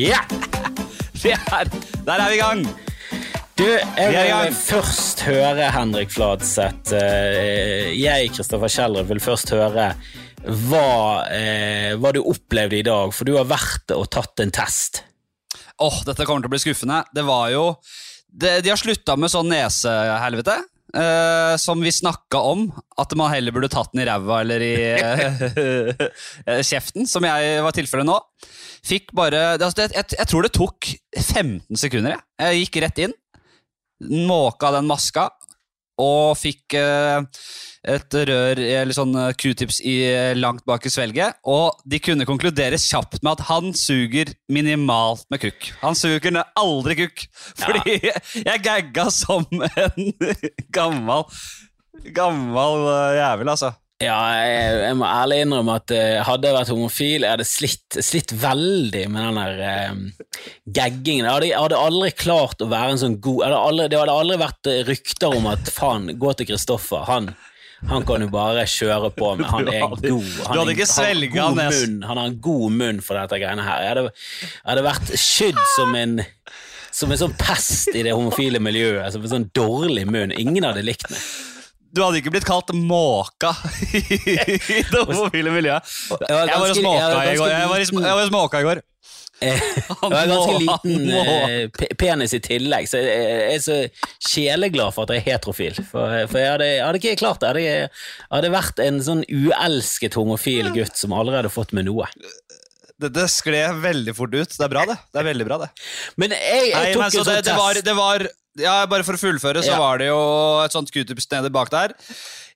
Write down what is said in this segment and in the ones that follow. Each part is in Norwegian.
Ja! Er, der er vi i gang! Du, jeg vil først høre, Henrik Fladseth eh, Jeg, Kristoffer Kjeller, vil først høre hva, eh, hva du opplevde i dag, for du har vært og tatt en test. Åh, dette kommer til å bli skuffende. Det var jo det, De har slutta med sånn nesehelvete. Uh, som vi snakka om, at man heller burde tatt den i ræva eller i uh, kjeften, som jeg var tilfellet nå. Fikk bare altså, det, jeg, jeg tror det tok 15 sekunder. Jeg, jeg gikk rett inn, måka den maska og fikk eh, et rør, eller sånn eh, q-tips i, eh, langt bak i svelget. Og de kunne konkludere kjapt med at han suger minimalt med kukk. Han suger aldri kukk. Fordi jeg gagga som en gammel Gammel eh, jævel, altså. Ja, jeg, jeg må ærlig innrømme at uh, hadde jeg vært homofil, jeg hadde slitt, slitt veldig med den der uh, gaggingen. Jeg hadde, jeg hadde aldri klart å være en sånn god hadde aldri, Det hadde aldri vært eh, rykter om at faen, gå til Kristoffer. Han, han kan jo bare kjøre på med. Han er god. Han, du Han, hadde ikke han god munn. Han har en god munn for dette greiene her. Jeg hadde, jeg hadde vært skydd som en som en sånn pest i det homofile miljøet. Som en sånn dårlig munn. Ingen hadde likt meg. Du hadde ikke blitt kalt måka i det homofile miljøet. Jeg var hos måka i går. Jeg var småka jeg var hos i går. Eh, Jeg har ganske liten eh, pe- penis i tillegg, så jeg er så sjeleglad for at jeg er heterofil. For jeg, hadde, jeg hadde ikke klart det. Jeg hadde, jeg hadde vært en sånn uelsket homofil gutt som allerede fått med noe. Dette skled veldig fort ut. Det er bra, det. Det er veldig bra, det. Men jeg, jeg Nei, tok men en sånn det, det, var, det var ja, Bare for å fullføre, så Ja. var det jo et sånt q-tips nede bak der.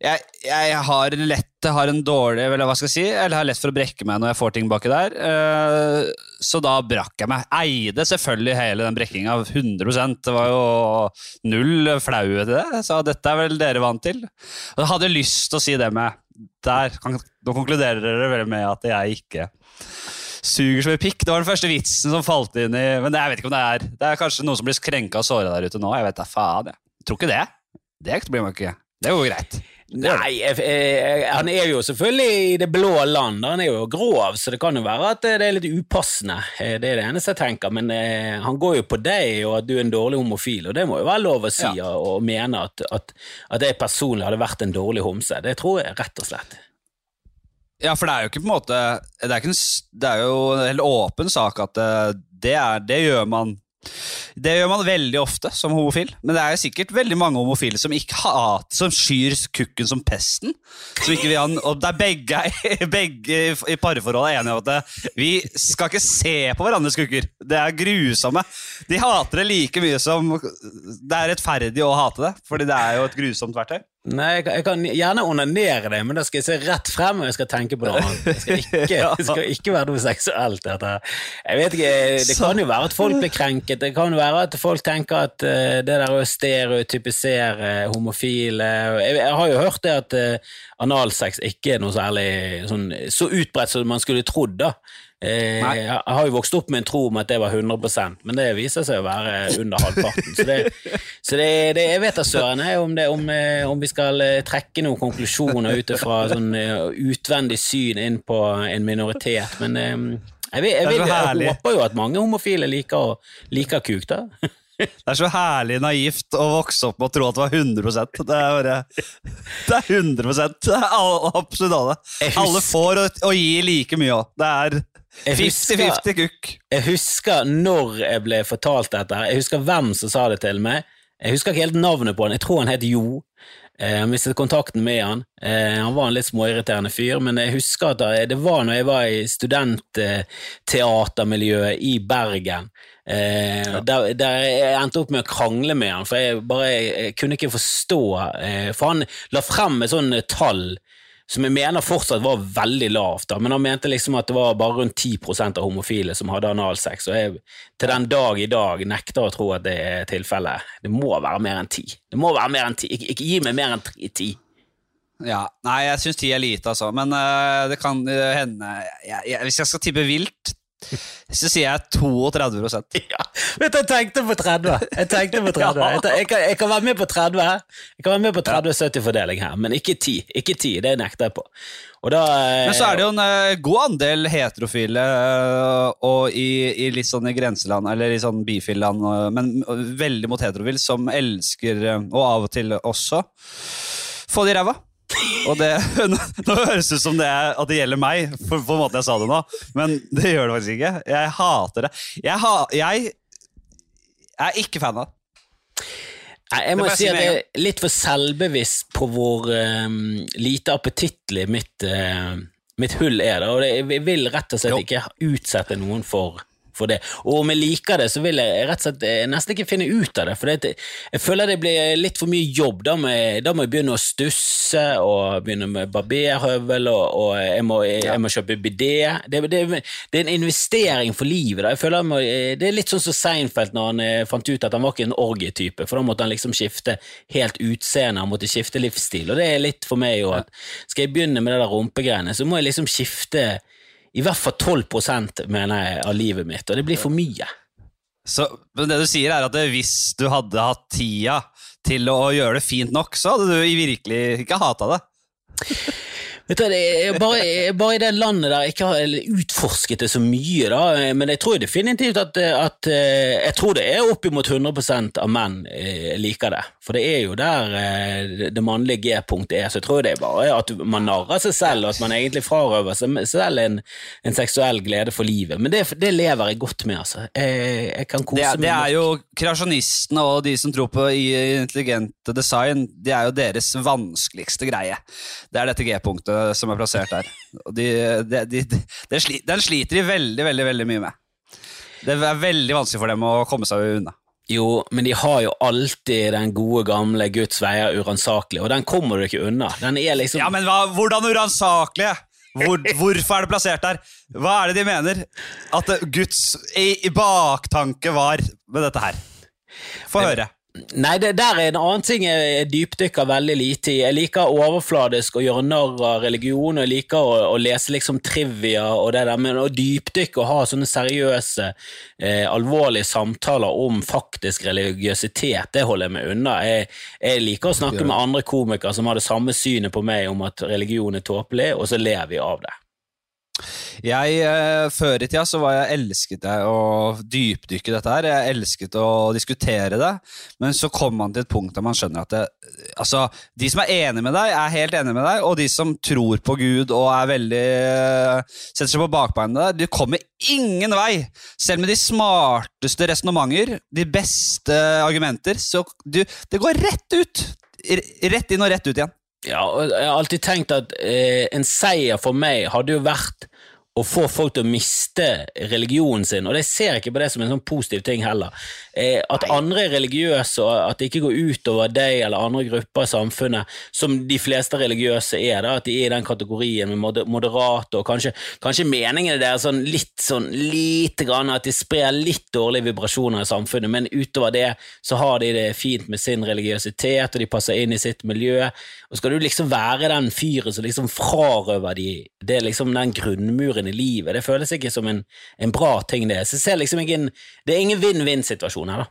Jeg, jeg har lett har en dårlig Eller hva skal jeg si Eller har lett for å brekke meg når jeg får ting baki der. Eh, så da brakk jeg meg. Eide selvfølgelig hele den brekkinga 100 Det var jo null flaue til det. Så dette er vel dere vant til. Og jeg hadde lyst til å si det med Der, kan, Nå konkluderer dere vel med at jeg ikke suger som en pikk. Det var den første vitsen som falt inn i Men jeg vet ikke om det er Det er kanskje noen som blir krenka og såra der ute nå. Jeg vet da faen. Jeg tror ikke det. Det blir man ikke. Det går greit. Nei, jeg, jeg, han er jo selvfølgelig i det blå land. Han er jo grov, så det kan jo være at det er litt upassende. Eh, Det er det eneste jeg tenker. Men eh, han går jo på deg, og at du er en dårlig homofil, og det må jo være lov å si Ja. og mene at, at, at jeg personlig hadde vært en dårlig homse. Det tror jeg rett og slett. Ja, for det er jo ikke på en måte Det er, en, det er jo en helt åpen sak at eh, det, er, det gjør man det gjør man veldig ofte som homofil, men det er jo sikkert veldig mange homofile som ikke hat, som skyr kukken som pesten. Som ikke vil ha den, og det er- begge i parforholdet er enige om at vi skal ikke se på hverandres kukker. Det er grusomme. De hater det like mye som det er rettferdig å hate det, fordi det er jo et grusomt verktøy. Nei, jeg, kan- jeg kan gjerne onanere det, men da skal jeg se rett frem, og jeg skal tenke på noe annet. Det skal ikke, skal ikke være noe seksuelt. Dette. Jeg vet ikke, Det kan jo være at folk blir krenket. Det kan jo være at folk tenker at eh, det der å stereotypisere homofile jeg, jeg har jo hørt det at eh, analsex ikke er noe særlig sånn, så utbredt som man skulle trodd. da. Eh, Nei. jeg har jo vokst opp med en tro om at det var 100% men det viser seg å være under halvparten. Så, det, så det, det, jeg vet da søren om, det, om, eh, om vi skal eh, trekke noen konklusjoner ut fra sånn utvendig syn inn på en minoritet, men jeg, jeg, jeg, jeg håper jo at mange homofile liker, liker kuk, da. Det er så herlig naivt å vokse opp med å tro at det var 100 Det er bare Det er 100 Det er absolutt alle. Alle får og, og gir like mye òg. Det er 50-50 kukk. Jeg husker når jeg ble fortalt dette. Jeg husker hvem som sa det til meg. Jeg husker ikke helt navnet på han. Jeg tror han het Jo. Eh, Jeg mistet kontakten med han. Eh, Han var en litt småirriterende fyr, men jeg husker at det- var når jeg var i studentteatermiljøet i Bergen. Eh, der, der jeg endte opp med å krangle med han, for jeg bare jeg kunne ikke forstå eh, For han la frem et sånn tall som jeg mener fortsatt var veldig lavt, da, men han mente liksom at det var bare rundt 10% av homofile som hadde analsex, og jeg til den dag i dag nekter å tro at det er tilfellet. Det må være mer enn 10. Det må være mer enn 10. Ikke, ikke gi meg mer enn 10. Ja, Nei, jeg syns ti er lite, altså. Men uh, det kan hende jeg, jeg, Hvis jeg skal tippe vilt Så sier jeg 32 Ja, vet du, jeg tenkte på 30. Jeg tenkte på 30. Jeg, jeg, kan, jeg kan være med på 30. Jeg kan være med på 30-70-fordeling her, men ikke 10. Ikke 10, Det nekter jeg på. Da eh, Men så er det jo en eh, god andel heterofile eh, og i, i litt sånn i grenseland, eller i sånn bifil-land, men veldig mot heterofil, som elsker, og av og til også, få det i ræva. Og det, nå, nå høres det ut som det er, at det gjelder meg, på, på måten jeg sa det nå, men det gjør det faktisk ikke. Jeg hater det. Jeg, ha, jeg er ikke fan av det. Nei, jeg må si at jeg er litt for selvbevisst på hvor um, lite appetittlig mitt, uh, mitt hull er. Da. Og det, jeg vil rett og slett Jo. ikke utsette noen for, for det. Og om jeg liker det, så vil jeg rett og slett eh, nesten ikke finne ut av det. For det, jeg føler det blir litt for mye jobb. Da må jeg, da må jeg begynne å stusse og begynne med barberhøvel, og, og jeg, må, jeg, må kjøpe bidé. Det, det, det er en investering for livet. Da. Jeg føler jeg må, Det er litt sånn som Seinfeld når han eh, fant ut at han var ikke en orgietype, for da måtte han liksom skifte helt utseende, han måtte skifte livsstil. Og det er litt for meg jo at skal jeg begynne med det der rumpegreiene, så må jeg liksom skifte i hvert fall 12 mener jeg, av livet mitt, og det blir for mye. Så, men det du sier er at hvis du hadde hatt tida til å gjøre det fint nok, så hadde du virkelig ikke hata det. Vet du, bare, bare i det landet der jeg ikke har utforsket det så mye, da, men jeg tror definitivt at, at eh, Jeg tror det er oppimot 100% av menn eh, liker det. For det er jo der eh, det mannlige G-punktet er, så jeg tror det er bare at man narrer seg selv, og at man egentlig frarøver seg selv en, en seksuell glede for livet. Men det, det lever jeg godt med, altså. Jeg, jeg kan kose Det, meg det er jo kreasjonistene og de som tror på intelligente design, det er jo deres vanskeligste greie. Det er dette G-punktet som er plassert der. De, de, de, de, sli, den sliter de veldig, veldig, veldig mye med. Det er veldig vanskelig for dem å komme seg unna. Jo, men de har jo alltid den gode gamle Guds veier uransakelig, og den kommer du ikke unna. Den liksom Ja, men hva, hvordan uransakelige? Hvor, hvorfor er det plassert der? Hva er det de mener at Guds i, i baktanke var med dette her? Få høre. Nei, det der er en annen ting jeg dypdykker veldig lite i. Jeg liker overfladisk å gjøre narr av religion, og jeg liker å, å lese liksom trivia og det der, men å dypdykke og ha sånne seriøse, eh, alvorlige samtaler om faktisk religiøsitet, det holder jeg meg unna. Jeg, jeg liker å snakke med andre komikere som har det samme synet på meg om at religion er tåpelig, og så ler vi av det. Jeg, eh, Før i tida så var jeg elsket jeg å dypdykke dette her. Jeg elsket å diskutere det. Men så kommer man til et punkt der man skjønner at det, altså, de som er enige med deg, er helt enige med deg. Og de som tror på Gud og er veldig eh, setter seg på bakbeina der, de kommer ingen vei. Selv med de smarteste resonnementer, de beste argumenter, så du, det går rett ut. Rett inn og rett ut igjen. Ja, jeg har alltid tenkt at eh, en seier for meg hadde jo vært å få folk til å miste religionen sin, og det ser jeg ikke på det som en sånn positiv ting heller. Eh, at andre er religiøse, og at det ikke går utover deg eller andre grupper i samfunnet, som de fleste religiøse er, da, at de er i den kategorien med moder- moderate, og kanskje, kanskje meningene deres sånn litt sånn lite grann, at de sprer litt dårlige vibrasjoner i samfunnet, men utover det så har de det fint med sin religiøsitet, og de passer inn i sitt miljø, og skal du liksom være den fyren som liksom frarøver de, det er liksom den grunnmuren i livet, det føles ikke som en, en bra ting det. Så jeg liksom en, det er ingen vinn-vinn-situasjon her da.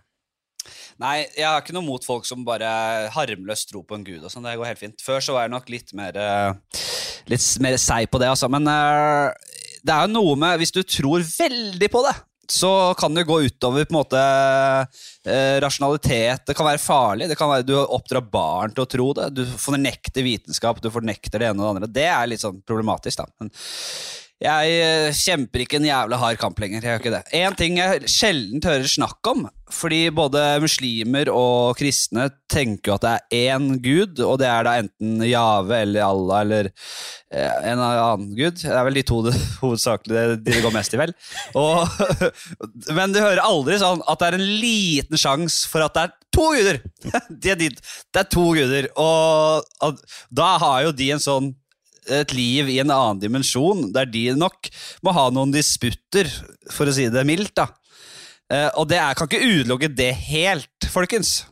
Nei, jeg har ikke noe mot folk som bare harmløst tror på en gud. og sånn, Det går helt fint. Før så var jeg nok litt mer eh, Litt mer seig på det, altså. Men eh, det er jo noe med Hvis du tror veldig på det, så kan det gå utover på en måte eh, rasjonalitet. Det kan være farlig. det kan være Du oppdrar barn til å tro det. Du fornekter vitenskap, du fornekter det ene og det andre. Det er litt sånn problematisk, da. Men jeg eh, kjemper ikke en jævla hard kamp lenger. jeg gjør ikke det. En ting jeg sjelden hører snakk om, fordi både muslimer og kristne tenker jo at det er én gud, og det er da enten Jave eller Allah eller eh, en annen gud. Det er vel de to det, hovedsakelig de det går mest i, vel. Og, men du hører aldri sånn at det er en liten sjanse for at det er to guder! Det er de, det er to guder, og, og da har jo de en sånn et liv i en annen dimensjon, der de nok må ha noen disputter, for å si det mildt. da. Eh, og det er, kan ikke utelukke det helt, folkens.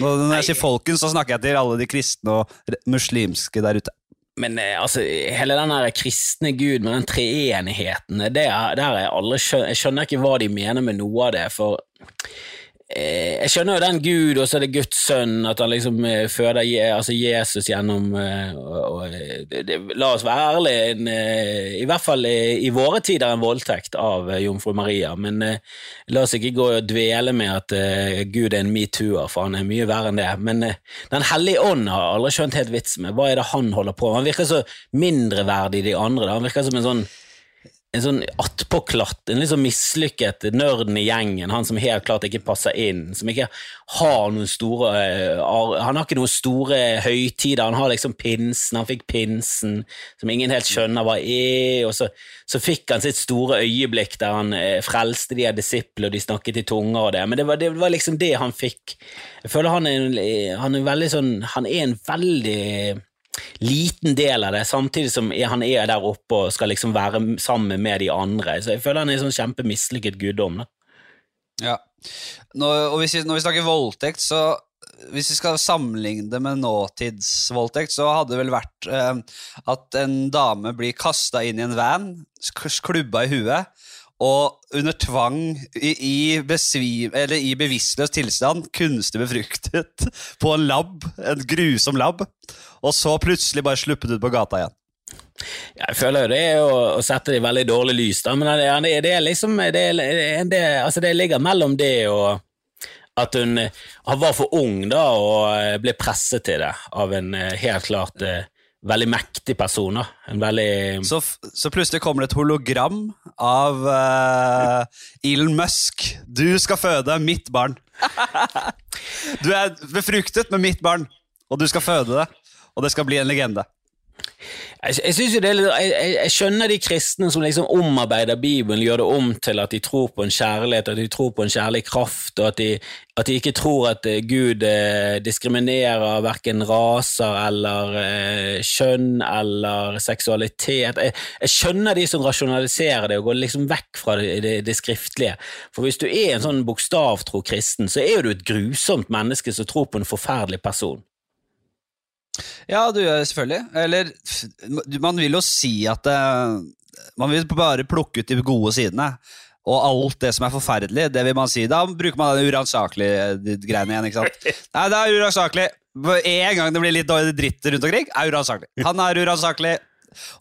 Når, jeg sier folkens, så snakker jeg til alle de kristne og muslimske der ute. men eh, altså, hele den der kristne gud med den treenigheten, det er, der er alle skjønner, jeg skjønner ikke hva de mener med noe av det, for Eh, jeg skjønner jo den Gud, og så er det Guds sønn, at han liksom eh, føder altså Jesus gjennom eh, og, og, det, La oss være ærlige, en, i hvert fall i, i, våre tider en voldtekt av jomfru Maria, men la oss ikke gå og dvele med at eh, Gud er en metooer, for han er mye verre enn det. Men eh, Den hellige ånd har aldri skjønt helt vitsen med. Hva er det han holder på med? Han virker så mindreverdig de andre. Da. Han virker som en sånn en sånn attpåklatt, en litt sånn mislykket nerden i gjengen, han som helt klart ikke passer inn, som ikke har noen store uh, Han har ikke noen store høytider, han har liksom pinsen, han fikk pinsen, som ingen helt skjønner hva er, og så, så fikk han sitt store øyeblikk der han uh, frelste de av disiplene, og de snakket i tunger og det, men det var, det var, liksom det han fikk. Jeg føler han er, han er veldig sånn Han er en veldig liten del av det, samtidig som han er der oppe og skal liksom være sammen med de andre. Så jeg føler han er en sånn kjempemislykket guddom. Da. Ja. Når, og vi, når vi snakker voldtekt, så hvis vi skal sammenligne det med nåtidsvoldtekt, så hadde det vel vært eh, at en dame blir kasta inn i en van, klubba i huet, og under tvang, i, i, besvim, i bevisstløs tilstand, kunstig befruktet på en lab, en grusom lab, og så plutselig bare sluppet ut på gata igjen. Jeg føler jo det er å, å sette det i veldig dårlig lys, da, men det, det, er liksom det, det, altså det ligger mellom det og at hun var for ung da og ble presset til det av en eh, helt klart eh, veldig mektig person. veldig så, så, plutselig kommer det et hologram av uh, Elon Musk. Du skal føde mitt barn. du er befruktet med mitt barn, og du skal føde det. Og det skal bli en legende. Jeg, jeg, jo det, jeg, jeg, skjønner de kristne som liksom omarbeider Bibelen, gjør det om til at de tror på en kjærlighet, at de tror på en kjærlig kraft, og at de, at de ikke tror at eh, Gud eh, diskriminerer verken raser eller eh, kjønn eller seksualitet. Jeg, skjønner de som rasjonaliserer det og går liksom vekk fra det, det, det skriftlige. For hvis du er en sånn bokstavtro kristen, så er du et grusomt menneske som tror på en forferdelig person. Ja, du gjør selvfølgelig. Eller man vil jo si at det, Man vil bare plukke ut de gode sidene. Og alt det som er forferdelig, det vil man si. Da bruker man den uransakelige greiene igjen. ikke sant? Nei, det er uransakelig. En gang det blir litt dritt rundt omkring, er uransakelig. Han er uransakelig.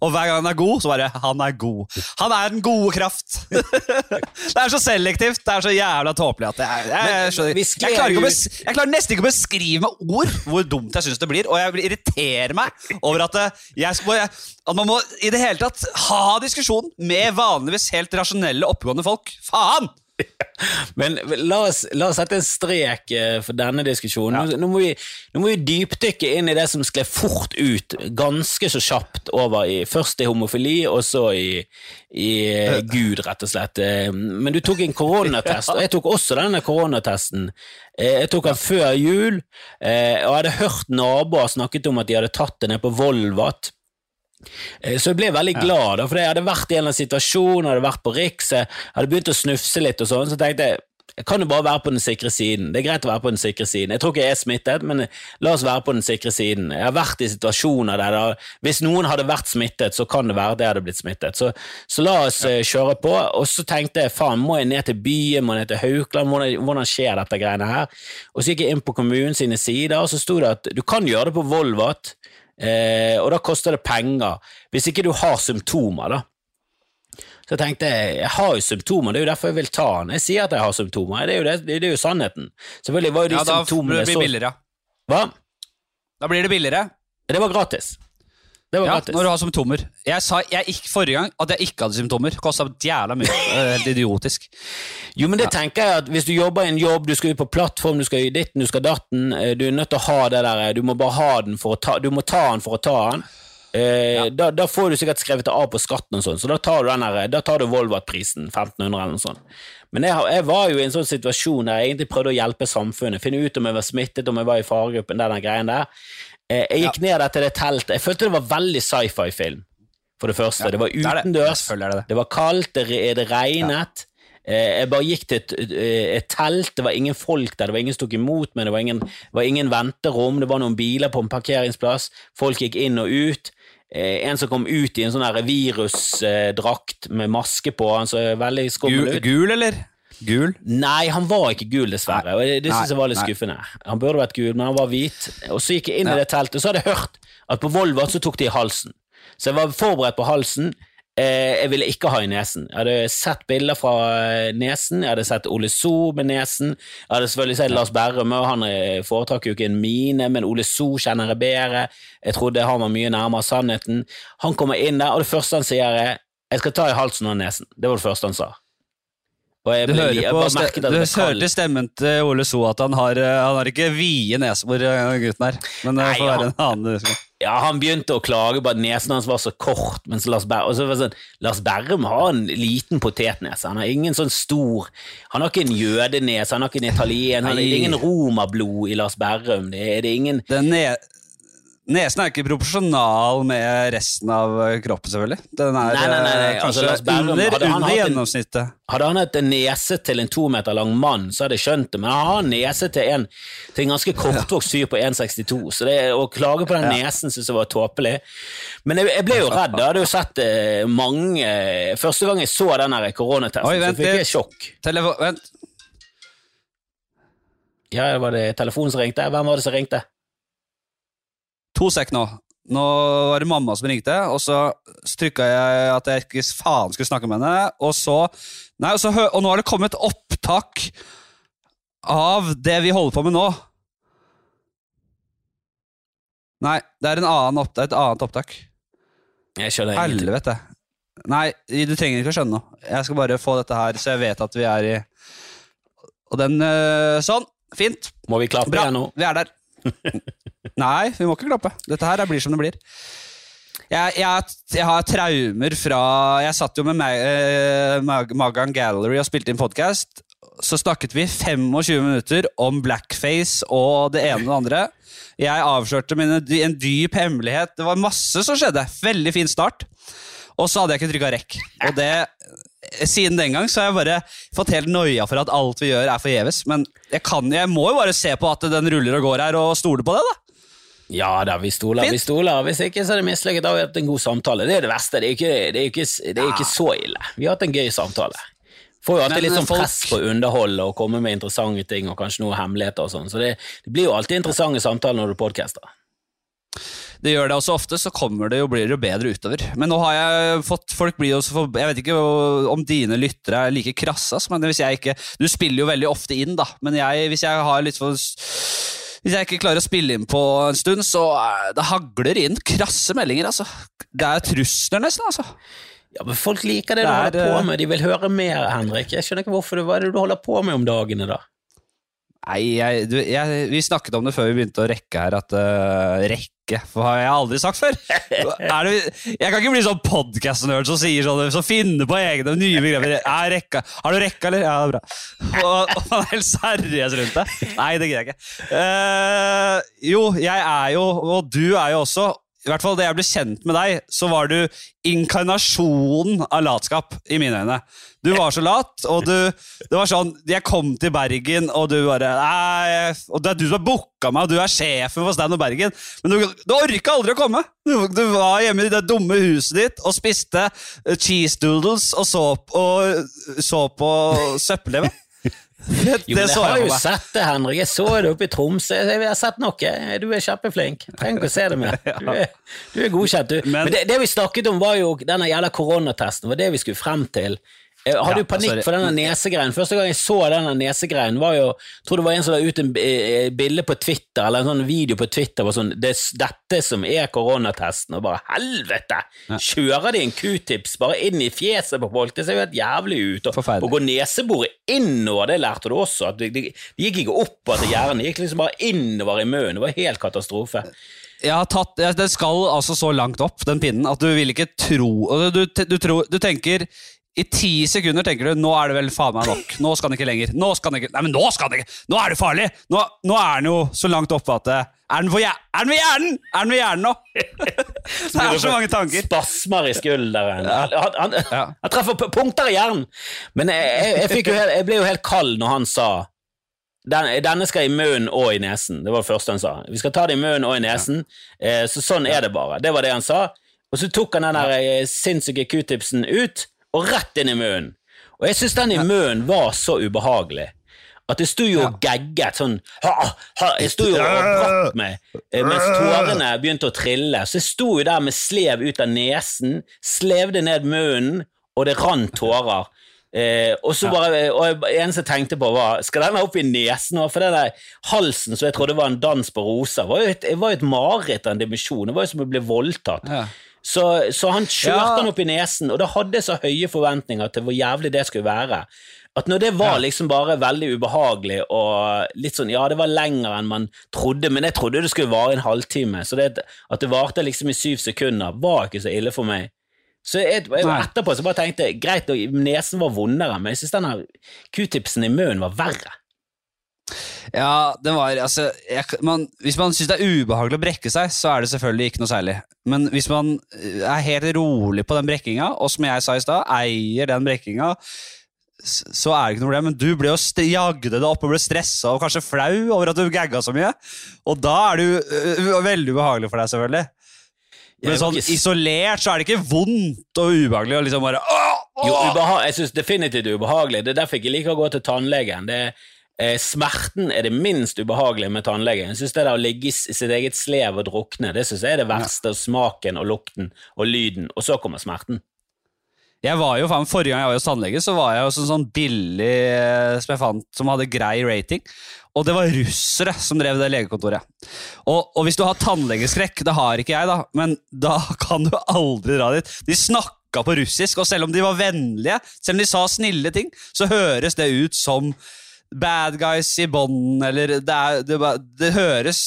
Og hver gang han er god, så bare Han er god. Han er den gode kraft! det er så selektivt. Det er så jævla tåpelig at jeg, jeg, jeg, jeg, klarer jeg, klarer nesten ikke å beskrive med ord hvor dumt jeg syns det blir, og jeg irriterer meg over at, eh, at man må i det hele tatt ha diskusjon med vanligvis helt rasjonelle, oppegående folk. Faen! Men la oss, la oss, sette en strek eh, for denne diskusjonen. Ja. Nå, må vi, nå, må vi, dypdykke inn i det som skled fort ut, ganske så kjapt over i først i homofili, og så i, i eh, Gud, rett og slett. Eh, men du tok en koronatest, og jeg tok også denne koronatesten. Jeg tok den før jul, og jeg hadde hørt naboer snakket om at de hadde tatt det ned på Volvat. Eh, så jeg ble veldig glad, for jeg hadde vært i en eller annen situasjon, hadde vært på Riks, jeg hadde begynt å snufse litt, og sånn, så tenkte jeg jeg kan jo bare være på den sikre siden. Det er greit å være på den sikre siden. Jeg tror ikke jeg er smittet, men la oss være på den sikre siden. Jeg har vært i situasjoner der da, hvis noen hadde vært smittet, så kan det være jeg hadde blitt smittet. Så, så la oss ja. Eh, kjøre på. Og så tenkte jeg faen, må jeg ned til byen, må jeg ned til Haukeland, hvordan, hvordan skjer dette greiene her? Og så gikk jeg inn på kommunen sine sider, og så sto det at du kan gjøre det på Volvat. Eh, og da koster det penger, hvis ikke du har symptomer, da. Så jeg tenkte jeg har jo symptomer, det er jo derfor jeg vil ta den. Jeg sier at jeg har symptomer, det er jo, det, det er jo sannheten. Selvfølgelig var jo de ja, symptomene så Ja, da blir det billigere. Hva? Da blir det billigere. Det var gratis. Det var ja, gratis. når du har symptomer. Jeg sa jeg ikke, forrige gang at jeg ikke hadde symptomer. Kosta jævla mye. Helt idiotisk. Jo, men det ja. tenker jeg at Hvis du jobber i en jobb, du skal ut på plattform, du skal i ditten, du skal datten, eh, du er nødt til å ha det der, du må bare ha den for å ta, du må ta den for å ta den. Eh, ja. da, da, får du sikkert skrevet det av på skatten, og sånn, så da tar du, den der, da tar du Volvat-prisen, 1500 eller noe sånt. Men jeg, jeg, var jo i en sånn situasjon der jeg egentlig prøvde å hjelpe samfunnet, finne ut om jeg var smittet, om jeg var i faregruppen, den greien der. Eh, jeg gikk ned til det teltet. Jeg følte det var veldig sci-fi-film, for det første. Det var utendørs, det, det. det, var kaldt, det, regnet. Ja. Jeg bare gikk til et, et, telt, det var ingen folk der, det var ingen som tok imot meg, det var ingen, var ingen venterom, det var noen biler på en parkeringsplass, folk gikk inn og ut. eh, en som kom ut i en sånn virusdrakt med maske på, han så veldig skummel Gul, ut. gul, eller? Gul? Nei, han var ikke gul, dessverre. og Det, synes jeg var litt skuffende. Han burde vært gul, men han var hvit. Og så gikk jeg inn i det teltet, og så hadde jeg hørt at på Volvat så tok de i halsen. Så jeg var forberedt på halsen. Eh, jeg ville ikke ha i nesen. Jeg hadde sett bilder fra eh, nesen, jeg hadde sett Ole So med nesen. Jeg hadde selvfølgelig sett Lars Berrum, og han eh, foretrakk jo ikke en mine, men Ole So kjenner jeg bedre. Jeg trodde han var mye nærmere sannheten. Han kommer inn der, og det første han sier er jeg skal ta i halsen og nesen. Det var det første han sa. Og jeg Du ble- hører jeg på bare ste du hørte stemmen til Ole So at han har, eh, han har ikke vide nesebor, eh, gutten her. Men det får være en annen. Ja, han begynte å klage på at nesen hans var så kort, mens Lars, Ber sånn, Lars Berrum har en liten potetnese. Han har ingen sånn stor Han har ikke en jødenese, han har ikke en italien, han, er ingen romerblod i Lars Berrum. Det er, det er ingen Den ne Nesen er ikke proporsjonal med resten av eh, kroppen, selvfølgelig. Den er Nei, nei, nei, eh, altså, kanskje under, under gjennomsnittet. en-. Hadde han hatt en nese til en to meter lang mann, så hadde jeg skjønt det, men han har nese til en, til en ganske kortvokst fyr på 1,62, så det, å klage på den nesen synes jeg var tåpelig. Men jeg, jeg ble jo redd, jeg hadde jo sett eh, mange Første gang jeg så den koronatesten, så fikk jeg sjokk. Telefon Vent. Ja, var det telefonen som ringte? Hvem var det som ringte? To sekk nå. Nå var det mamma som ringte, og så trykka jeg at jeg ikke faen skulle snakke med henne. Og så Nei, og, så, og nå har det kommet opptak av det vi holder på med nå. Nei, det er en annen opp, et annet opptak. Jeg skjønner ingenting. Helvete. Nei, du trenger ikke å skjønne noe. Jeg skal bare få dette her, så jeg vet at vi er i Og den øh, Sånn. Fint. Må vi klappe igjen nå? Vi er der. Nei, vi må ikke klappe. Dette her blir som det blir. Jeg, jeg, jeg har traumer fra Jeg satt jo med Mag, eh, Mag, Magan Gallery og spilte inn podkast. Så snakket vi 25 minutter om blackface og det ene og det andre. Jeg avslørte mine, en dyp hemmelighet. Det var masse som skjedde. Veldig fin start. Og så hadde jeg ikke trykka rekk. Og det, siden den gang så har jeg bare fått helt noia for at alt vi gjør, er forgjeves. Men jeg, kan, jeg må jo bare se på at den ruller og går her, og stole på det, da. Ja da, vi stoler, Fint. vi stoler. Hvis ikke så er det mislykket. Da har vi hatt en god samtale. Det er det verste. Det er ikke, det er ikke, det er ikke så ille. Vi har hatt en gøy samtale. Får jo alltid litt sånn press på å underholde og komme med interessante ting og kanskje noen hemmeligheter og sånn. Så det, det blir jo alltid interessante samtaler når du podcaster. Det gjør det også ofte, så kommer det jo, blir det jo bedre utover. Men nå har jeg fått Folk blir jo så Jeg vet ikke om dine lyttere er like krasse, men hvis jeg ikke Du spiller jo veldig ofte inn, da, men jeg, hvis jeg har litt for Hvis jeg ikke klarer å spille inn på en stund, så eh, det hagler inn krasse meldinger, altså. Det er trusler, nesten, altså. Ja, men Folk liker det, Det du er, holder på eh, med. De vil høre mer, Henrik. Jeg skjønner ikke hvorfor det, Hva er det du holder på med om dagene, da? Nei, jeg, du, jeg, vi snakket om det før vi begynte å rekke her, at uh, Rekke, for har jeg aldri sagt før. Det, jeg kan ikke bli sånn podkast-nerd som sier sånn, som finner på egne nye begreper. Er rekka. Har du rekka, eller? Ja, det er bra. Og, og han er helt seriøs rundt det. Nei, det gidder jeg ikke. Uh, jo, jeg er jo, og du er jo også, i hvert fall da jeg ble kjent med deg, så var du inkarnasjonen av latskap i mine øyne. Du var så lat, og du Det var sånn Jeg kom til Bergen, og du bare Nei, og det er du som har booka meg, og du er sjefen for Stand Up Bergen. Men du, du orka aldri å komme! Du, du var hjemme i det dumme huset ditt og spiste eh, cheese doodles og så, og så på søppel-TV. Det, Jo, men jeg har jo sett det, Henrik. Jeg så det oppe i Tromsø. Jeg har sett noe. Du er kjempeflink. Trenger ikke å se det mer. Du er, du er godkjent, du. Men, Men- det, det vi snakket om, var jo denne jævla koronatesten. var det vi skulle frem til. Eh, Har Ja, du panikk altså, for denne nesegreien? Første gang jeg så denne nesegreien, var jo Jeg tror det var en som la ut en eh, bilde på Twitter, eller en sånn video på Twitter, var sånn det, er Dette som er koronatesten, og bare helvete! Kjører de en q-tips bare inn i fjeset på folk? Det ser jo helt jævlig ut. Og, og går neseboret innover, det lærte du også. At det, det, det gikk ikke oppover til hjernen, det gikk liksom bare innover i munnen. Det var helt katastrofe. Jeg har tatt, jeg- Den skal altså så langt opp, den pinnen, at du vil ikke tro og Du, du, du, tror- du tenker i ti sekunder tenker du nå er det vel faen meg nok. Nå skal han ikke lenger. Nå skal han ikke, Nei, men nå skal han ikke! Nå er det farlig! Nå, nå er den jo så langt oppe at det Er den, er den ved hjernen?! Er den ved hjernen nå?! det er så mange tanker. Spasmer i skulderen. Han, han, han treffer punkter i hjernen! Men jeg, jeg, jo helt, jeg ble jo helt kald når han sa den, denne skal i munnen og i nesen. Det var det første han sa. Vi skal ta det i munnen og i nesen. Ja. så sånn er det bare. Det var det han sa. Og så tok han den der eh, sinnssyke q-tipsen ut, og rett inn i munnen. Og jeg syns den i munnen var så ubehagelig. At jeg sto jo og gagget sånn ha, ha, Jeg sto jo og brakk meg eh, mens tårene begynte å trille. Så jeg sto jo der med slev ut av nesen, slevde ned munnen, og det rant tårer. Eh, og så bare, og eneste jeg tenkte på, var skal den opp i nesen? nå? For den der halsen som jeg trodde var en dans på roser, var jo et, var jo et mareritt av en dimensjon. Det var jo som å bli voldtatt. Ja. Så, så han kjørte Ja. den opp i nesen, og da hadde jeg så høye forventninger til hvor jævlig det skulle være. At når det var liksom bare veldig ubehagelig og litt sånn Ja, det var lenger enn man trodde, men jeg trodde det skulle vare en halvtime. Så det, at det varte liksom i syv sekunder, var ikke så ille for meg. Så jeg, jeg, etterpå så bare tenkte greit, nesen var vondere, men jeg syns denne q-tipsen i munnen var verre. Ja, den var altså jeg, man, Hvis man syns det er ubehagelig å brekke seg, så er det selvfølgelig ikke noe særlig. Men hvis man eh, er helt rolig på den brekkinga, og som jeg sa i stad, eier den brekkinga, så er det ikke noe problem. Men du ble jo jagde det opp og ble stressa og kanskje flau over at du gagga så mye. Og da er det jo øh, veldig ubehagelig for deg, selvfølgelig. Men sånn isolert så er det ikke vondt og ubehagelig å liksom bare åh, åh! Jo, jeg syns definitivt ubehagelig. Det er derfor jeg ikke liker å gå til tannlegen. Det er, eh, smerten er det minst ubehagelige med tannlegen. Jeg synes det der å ligge i sitt eget slev og drukne, det synes jeg er det verste. Smaken og lukten og lyden, og så kommer smerten. Jeg var jo, faen, Forrige gang jeg var hos tannlege, så var jeg hos en sånn billig eh, som jeg fant, som hadde grei rating. Og det var russere som drev det legekontoret. Og, og hvis du har tannlegeskrekk, det har ikke jeg, da, men da kan du aldri dra dit. De snakka på russisk, og selv om de var vennlige, selv om de sa snille ting, så høres det ut som bad guys i bånd, eller det, er, det, det høres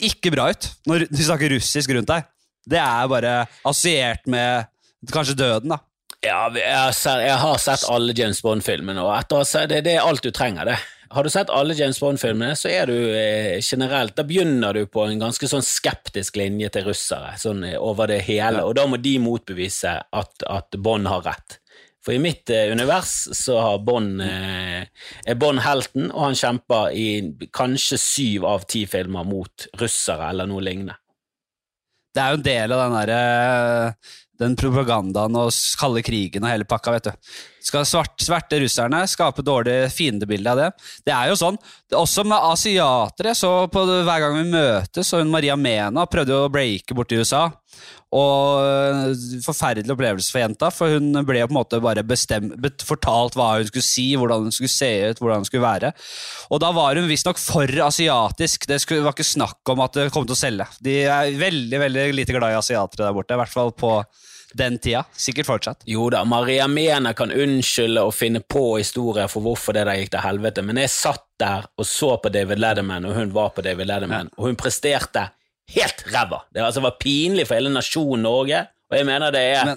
ikke bra ut når de snakker russisk rundt deg. Det er bare assosiert med kanskje døden, da. Ja, jeg har sett, jeg har sett alle James Bond-filmene, og det, det er alt du trenger, det. Har du sett alle James Bond-filmene, så er du eh, generelt Da begynner du på en ganske sånn skeptisk linje til russere, sånn eh, over det hele, og da må de motbevise at, at Bond har rett. For i mitt eh, univers så har Bond eh, er Bond helten, og han kjemper i kanskje syv av ti filmer mot russere eller noe lignende. Det er jo en del av den derre den propagandaen og kalde krigen og hele pakka, vet du. Skal svart, sverte russerne skape dårlig fiendebilde av det? Det er jo sånn. Også med asiatere. Så på Hver gang vi møtes, og hun Maria Mena prøvde å breake borti USA. Og øh, Forferdelig opplevelse for jenta, for hun ble på en måte bare bestemt, fortalt hva hun skulle si, hvordan hun skulle se ut, hvordan hun skulle være. Og da var hun visstnok for asiatisk. Det var ikke snakk om at det kom til å selge. De er veldig veldig lite glad i asiatere der borte, i hvert fall på den tida. Sikkert fortsatt. Jo da, Maria Mena kan unnskylde og finne på historier for hvorfor det der gikk til helvete, men jeg satt der og så på David Ledderman, og hun var på David Letterman, og hun presterte helt ræva. Det altså, var pinlig for hele nasjonen Norge, og jeg mener det er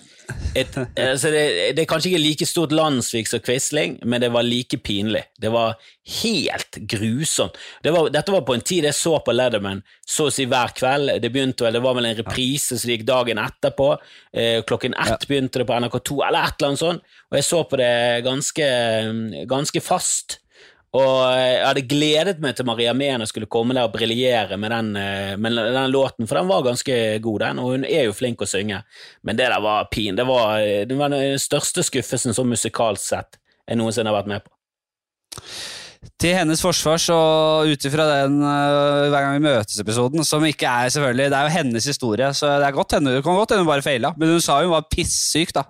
et, altså det, det er kanskje ikke like stort landssvik som Quisling, men det var like pinlig. Det var helt grusomt. Det var, dette var på en tid jeg så på Leatherman så å si hver kveld. Det begynte vel, det var vel en reprise som gikk dagen etterpå. Eh, klokken ett begynte det på NRK2, eller et eller annet sånt. Og jeg så på det ganske, ganske fast. Og jeg hadde gledet meg til Maria Mena skulle komme der og briljere med den, eh, med den låten, for den var ganske god, den, og hun er jo flink å synge. Men det der var pin. Det var, det var den største skuffelsen sånn musikalsk sett jeg noensinne har vært med på. Til hennes forsvar, så ut ifra den uh, Hver gang vi møtes-episoden, som ikke er selvfølgelig Det er jo hennes historie, så det, er godt henne, det kan godt hende hun bare feila. Men hun sa hun var pissyk, da.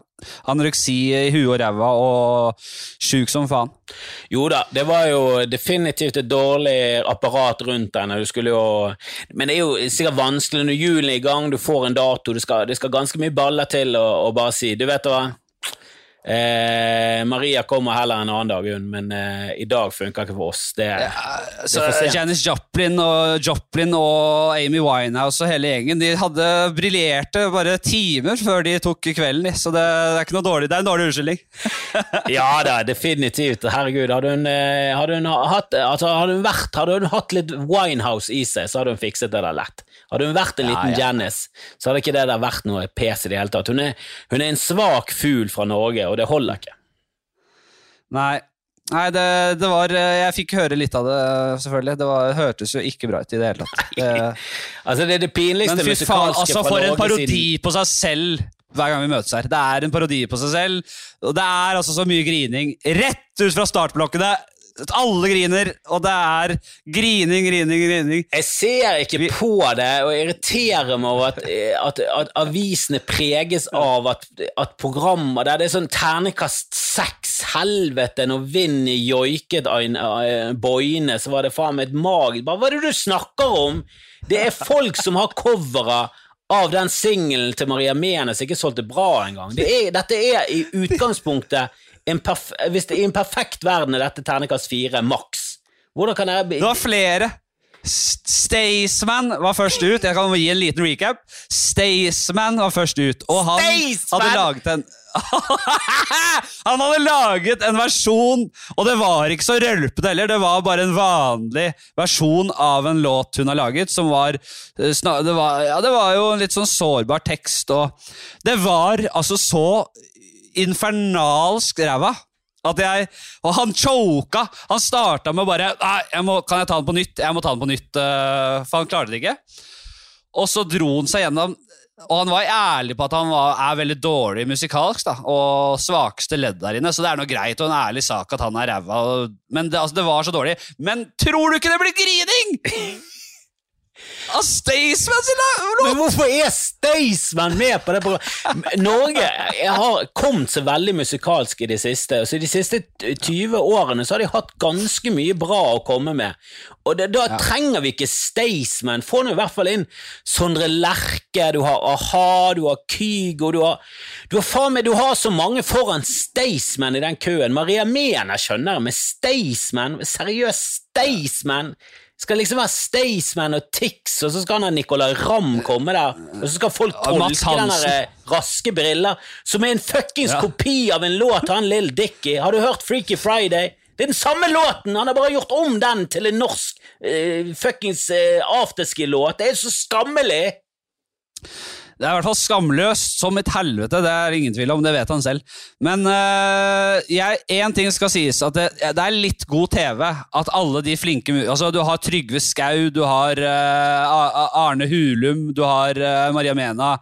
Anoreksi i huet og ræva og sjuk som faen. Jo da, det var jo definitivt et dårlig apparat rundt henne. Du skulle jo Men det er jo sikkert vanskelig når julen er i gang, du får en dato, det skal, skal ganske mye baller til å bare si Du vet hva? Eh, Maria kommer heller en annen dag, hun, men eh, i dag funker ikke for oss. Det, Så det. Janis Joplin og, Joplin og Amy Winehouse og hele gjengen De hadde briljerte bare timer før de tok kvelden. Så det, det er ikke noe dårlig. Det er en dårlig unnskyldning. Ja da, definitivt. Herregud, hadde hun, eh, hadde hun, hatt, altså, hadde hun, vært, hadde hun hatt litt Winehouse i seg, så hadde hun fikset det der lett. Hadde hun vært en Ja, liten ja. Janice, så hadde ikke det der vært noe pes i det hele tatt. Hun er, hun er en svak fugl fra Norge, og det holder ikke. Nei, Nei, det, det var Jeg fikk høre litt av det, selvfølgelig. Det var, hørtes jo ikke bra ut i det hele tatt. Det, Altså, det er det pinligste men musikalske altså for en parodi siden på seg selv hver gang vi møtes her. Det er en parodi på seg selv, og det er altså så mye grining rett ut fra startblokkene. Alle griner, og det er grining, grining, grining. Jeg ser ikke på det, og irriterer meg over at, at, at avisene preges av at, at programmer der det er sånn ternekast seks, helvete, når Vinni joiket boine, så var det faen meg et mag... Hva er det du snakker om? Det er folk som har covere av den singelen til Maria Menes ikke solgte bra engang. Det er, dette er i utgangspunktet Hvis det i en perfekt verden er dette ternekast fire, maks. Hvordan kan jeg Det var flere. Staysman var først ut. Jeg kan gi en liten recap. Staysman var først ut, og han Staysman! hadde laget en Han hadde laget en versjon, og det var ikke så rølpete heller. Det var bare en vanlig versjon av en låt hun har laget, som var eh, Det var, ja, det var jo en litt sånn sårbar tekst, og det var altså så infernalsk ræva. At jeg, og han choka! Han starta med bare jeg må, Kan jeg ta den på nytt? Jeg må ta den på nytt, uh, for han klarte det ikke. Og så dro han seg gjennom Og han var ærlig på at han var, er veldig dårlig musikalsk, da, og svakeste ledd der inne, så det er noe greit og en ærlig sak at han er ræva. Men det, altså, det var så dårlig. Men tror du ikke det blir grining?! Av Staysman sin låt! Men hvorfor er Staysman med på det programmet? Norge jeg har kommet så veldig musikalsk i det siste. Så I de siste 20 årene så har de hatt ganske mye bra å komme med. Og det, Da trenger vi ikke Staysman. Få nå i hvert fall inn Sondre Lerche, du har a-ha, du har Kygo du har, du har faen meg, du har så mange foran Staysman i den køen. Maria Mena skjønner jeg, men Staysman? Seriøst, Staysman? Skal liksom være Staysman og Tix, og så skal han ha Nicolay Ramm komme der, og så skal folk tolke den der eh, raske briller, som er en fuckings Ja. kopi av en låt han Lill Dicky. Har du hørt Freaky Friday? Det er den samme låten, han har bare gjort om den til en norsk uh, fuckings uh, afterski-låt. Det er så skammelig! Det er i hvert fall skamløst som et helvete, det er ingen tvil om, det vet han selv. Men én ting skal sies, at det, det er litt god TV at alle de flinke Altså, Du har Trygve Skau, du har eh, A- Arne Hulum, du har uh, Maria Mena,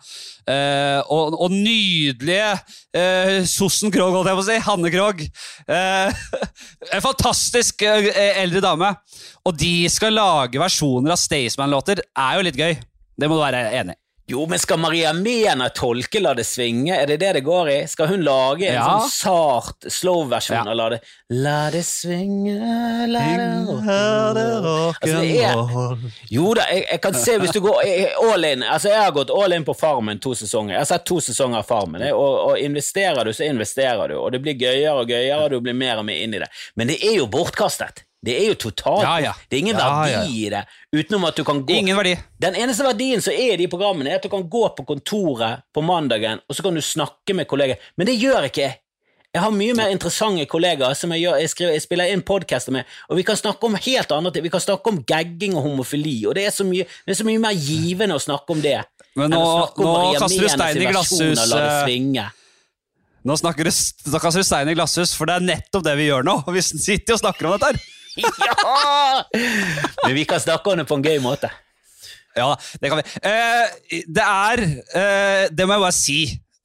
eh, og, og nydelige uh, Sossen Krogh, holdt jeg på å si. Hanne Krogh. Eh, en fantastisk eh, eldre dame. Og de skal lage versjoner av Staysman-låter, er jo litt gøy. Det må du være enig i. Jo, men skal Maria Mena tolke La det svinge? Er det det det går i? Skal hun lage en Ja. sånn sart slow-versjon Ja. av La det La det svinge, la det rock'n'roll altså, Jo da, jeg, jeg kan se hvis du går all in Altså, jeg har gått all in på Farmen to sesonger. Jeg har sett to sesonger av Farmen, og, og investerer du, så investerer du, og det blir gøyere og gøyere, og du blir mer og mer inn i det. Men det er jo bortkastet. Det er jo totalt Ja, ja. Det er ingen Ja, verdi i det, utenom at du kan gå Ingen verdi. den eneste verdien som er i de programmene, er at du kan gå på kontoret på mandagen, og så kan du snakke med kolleger. Men det gjør ikke jeg. Jeg har mye mer interessante kollegaer som jeg, gjør, jeg, skriver, jeg spiller inn podkaster med, og vi kan snakke om helt andre ting. Vi kan snakke om gagging og homofili, og det er så mye, det er så mye mer givende å snakke om det. Men nå, nå kaster du stein i glasshus. Eh. Nå snakker du, kaster du stein i glasshus, for det er nettopp det vi gjør nå. Vi sitter og snakker om dette her. Ja! Men vi kan snakke om det på en gøy måte. Ja, det kan vi. Eh, det er eh, Det må jeg bare si.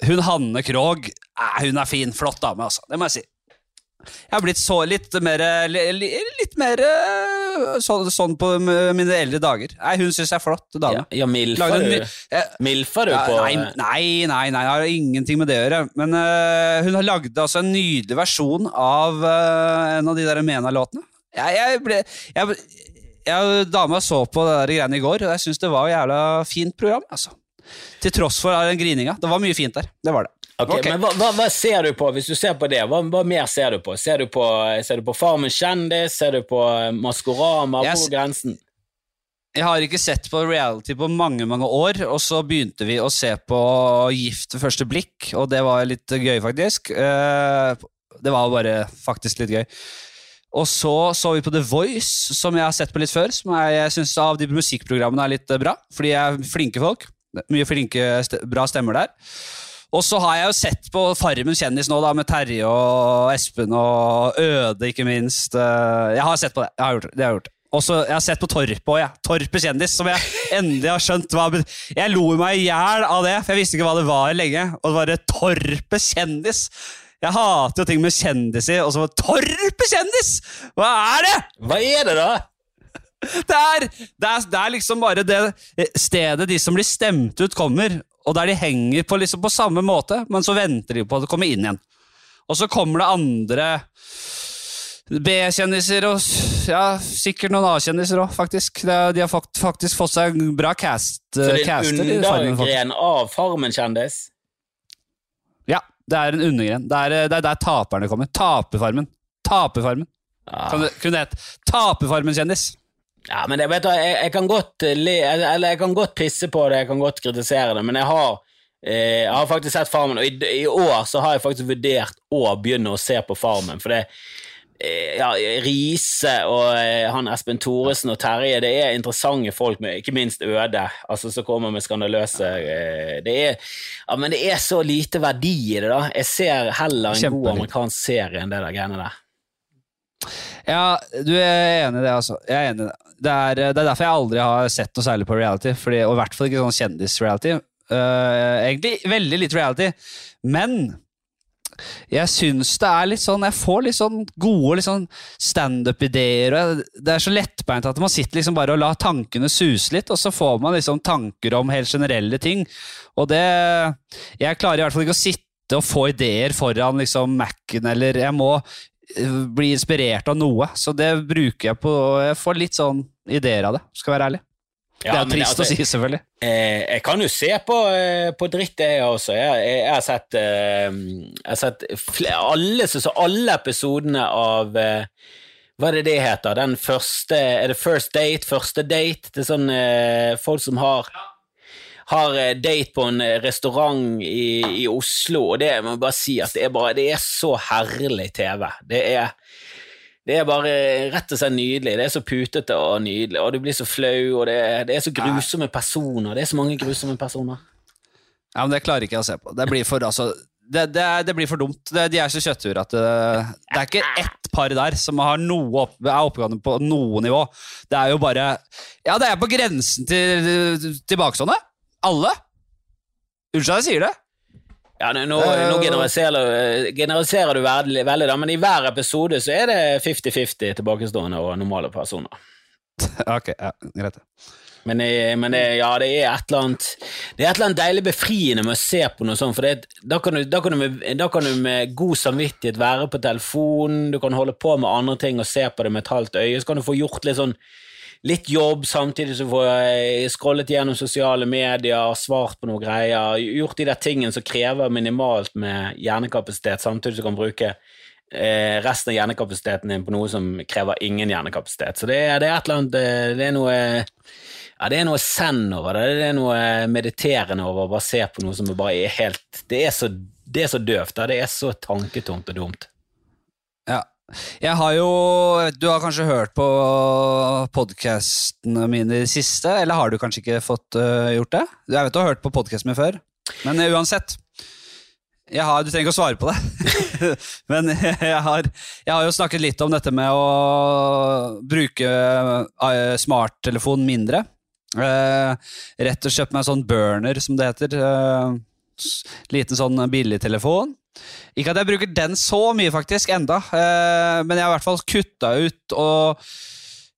Hun Hanne Krogh, eh, hun er fin. Flott dame, altså. Det må jeg si. Jeg har blitt så litt mer li, li, Litt mer så, sånn, på mine eldre dager. Nei, Hun syns jeg er flott dame. Ja, ja milfer du, eh, milfer du på nei, nei, nei, nei, jeg har ingenting med det å gjøre. Men uh, hun har lagd altså, en nydelig versjon av uh, en av de der Mena-låtene. Jeg, jeg ble jeg, jeg, Dama så på det der greiene i går, og jeg syns det var et jævla fint program. altså. Til tross for den grininga. Det var mye fint der. Det var det. Okay, Ok. Men hva, hva, hva ser du på, hvis du ser på det? Hva, hva mer ser du på? Ser du på, ser du på Farmen kjendis? Ser du på eh, Maskorama? Hvor er grensen? Jeg har ikke sett på reality på mange mange år, og så begynte vi å se på Gift ved første blikk, og det var litt gøy, faktisk. Eh, Det var bare faktisk litt gøy. Og så så vi på The Voice, som jeg har sett på litt før, som jeg, jeg syns av de musikkprogrammene er litt eh, bra, fordi jeg er flinke folk. Mye flinke, bra stemmer der. Og så har jeg jo sett på Farmen kjendis nå, da, med Terje og Espen og Øde, ikke minst. Eh, Jeg har sett på det. Jeg har gjort det. det har jeg gjort. Og så Jeg har sett på Torpet òg, jeg. Torpet kjendis, som jeg endelig har skjønt hva Jeg lo meg i hjel av det, for jeg visste ikke hva det var lenge. Og det var et Torpet kjendis. Jeg hater jo ting med kjendiser, og så var det kjendis! Hva er det?! Hva er det, da? Det er, det, er, det er liksom bare det stedet de som blir stemt ut, kommer. Og der de henger på, liksom på samme måte, men så venter de på at det kommer inn igjen. Og så kommer det andre B-kjendiser og ja, sikkert noen A-kjendiser òg, faktisk. De har faktisk fått seg en bra cast, Så det er en undergren av Farmen-kjendis? Det er en undergren. Det er, det er der taperne kommer. Taperfarmen. Taperfarmen. Ja. Kan det, kunne det hett Taperfarmen-kjendis? Ja, men jeg, vet du, jeg, jeg, kan godt eh, le, eller jeg kan godt pisse på det, jeg kan godt kritisere det, men jeg har, eh, jeg har faktisk sett Farmen, og i, i år så har jeg faktisk vurdert å begynne å se på Farmen, for det eh, ja, Riise og eh, han Espen Thoresen og Terje, det er interessante folk, med, ikke minst Øde, altså som kommer med skandaløse eh, det er, ja, Men det er så lite verdi i det, da. Jeg ser heller en god Kjempelite. amerikansk serie enn det der greiene der. Ja, du er enig i det, altså. Jeg er enig i det. Det er, det er derfor jeg aldri har sett noe særlig på reality, fordi, og i hvert fall ikke sånn kjendis-reality. Uh, egentlig veldig lite reality, men jeg syns det er litt sånn Jeg får litt sånn gode litt sånn standup-ideer. Det er så lettbeint at man sitter liksom bare og lar tankene suse litt, og så får man liksom tanker om helt generelle ting. Og det Jeg klarer i hvert fall ikke å sitte og få ideer foran liksom Mac-en, eller jeg må eh, bli inspirert av noe. Så det bruker jeg på Jeg får litt sånn ideer av det, skal være ærlig. Ja, det er jo trist altså, å si, selvfølgelig. Eh, jeg kan jo se på, eh, på dritt, jeg også. Jeg, jeg, jeg har sett, eh, jeg har sett flere, alle, så, så alle episodene av Hva er det det heter? Den første Er det First Date? Første date? Det er sånn folk som har har date på en restaurant i, i Oslo, og det jeg må bare si at det er, bare, det er så herlig TV. Det er, det er bare rett og slett nydelig. Det er så putete og nydelig, og du blir så flau, og det er, det er så grusomme personer. Det er så mange grusomme personer. Ja, men Det klarer ikke jeg å se på. Det blir for, altså, det, det, er, det blir for dumt. De er så kjøtture at det, det er ikke ett par der som har noe opp, er oppgående på noe nivå. Det er jo bare Ja, det er på grensen til tilbakestående. Alle. Unnskyld at jeg sier det. Ja, Nå, nå, nå generaliserer, generaliserer du veldig, veldig, da, men i hver episode så er det 50-50 tilbakestående og normale personer. ok, ja, greit. Men, eh, men det, ja, det er et eller annet Det er et eller annet deilig befriende med å se på noe sånt, for det, da, kan du, da, kan du med, da kan du med god samvittighet være på telefonen, du kan holde på med andre ting og se på det med et halvt øye, så kan du få gjort litt sånn litt jobb samtidig som jeg scrollet gjennom sosiale medier, svart på noen greier, gjort de der tingene som krever minimalt med hjernekapasitet, samtidig som du kan bruke eh, resten av hjernekapasiteten din på noe som krever ingen hjernekapasitet. Så det det er et eller annet eh, Det er noe ja, det er noe zen over det. Det er noe mediterende over å bare se på noe som bare er helt Det er så, det er så døvt. Det er så tanketomt og dumt. Jeg har jo Du har kanskje hørt på podkastene mine i det siste, eller har du kanskje ikke fått uh, gjort det? Jeg vet du har hørt på podkasten min før, men uh, uansett. Har, du trenger ikke å svare på det, men jeg har, jeg har jo snakket litt om dette med å bruke uh, smarttelefon mindre. Rett og slett med en sånn burner, som det heter. Liten sånn billigtelefon. Ikke at jeg bruker den så mye, faktisk, enda, eh, men jeg har i hvert fall kutta ut og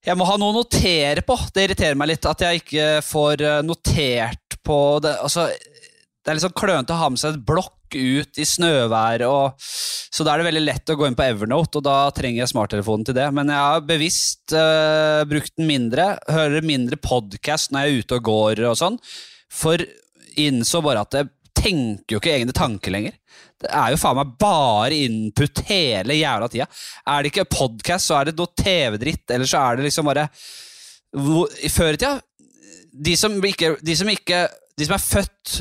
Jeg må ha noe å notere på. Det irriterer meg litt at jeg ikke får eh, notert på det. Altså, det er litt sånn klønete å ha med seg et blokk ut i snøværet, og, så da er det veldig lett å gå inn på Evernote, og da trenger jeg smarttelefonen til det. Men jeg har bevisst uh, brukt den mindre, hører mindre podkast når jeg er ute og går og sånn, for innså bare at jeg tenker jo ikke egne tanker lenger. Det er jo faen meg bare input hele jævla tida. Er det ikke podkast, så er det noe TV-dritt, eller så er det liksom bare Før i tida de som, ikke, de, som ikke, de som er født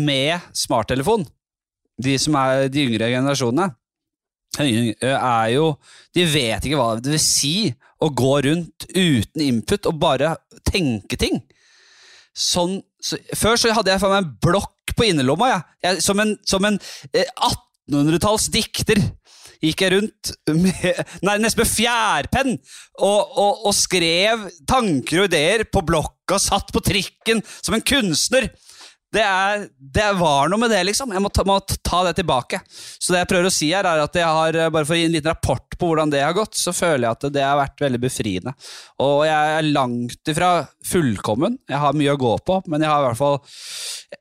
med smarttelefon, de som er de yngre generasjonene, er jo De vet ikke hva det vil si å gå rundt uten input og bare tenke ting. Sånn, så, før så hadde jeg for meg en blokk på innerlomma, jeg. jeg som en, som en eh, 1800-talls dikter gikk jeg rundt med, nei, nesten med fjærpenn og, og, og skrev tanker og ideer på blokka, satt på trikken som en kunstner. Det, er, det var noe med det, liksom. Jeg må ta, må ta, det tilbake. Så det jeg prøver å si her, er at jeg har, bare for å gi en liten rapport på hvordan det har gått, så føler jeg at det har vært veldig befriende. Og jeg er langt ifra fullkommen. Jeg har mye å gå på, men jeg har i hvert fall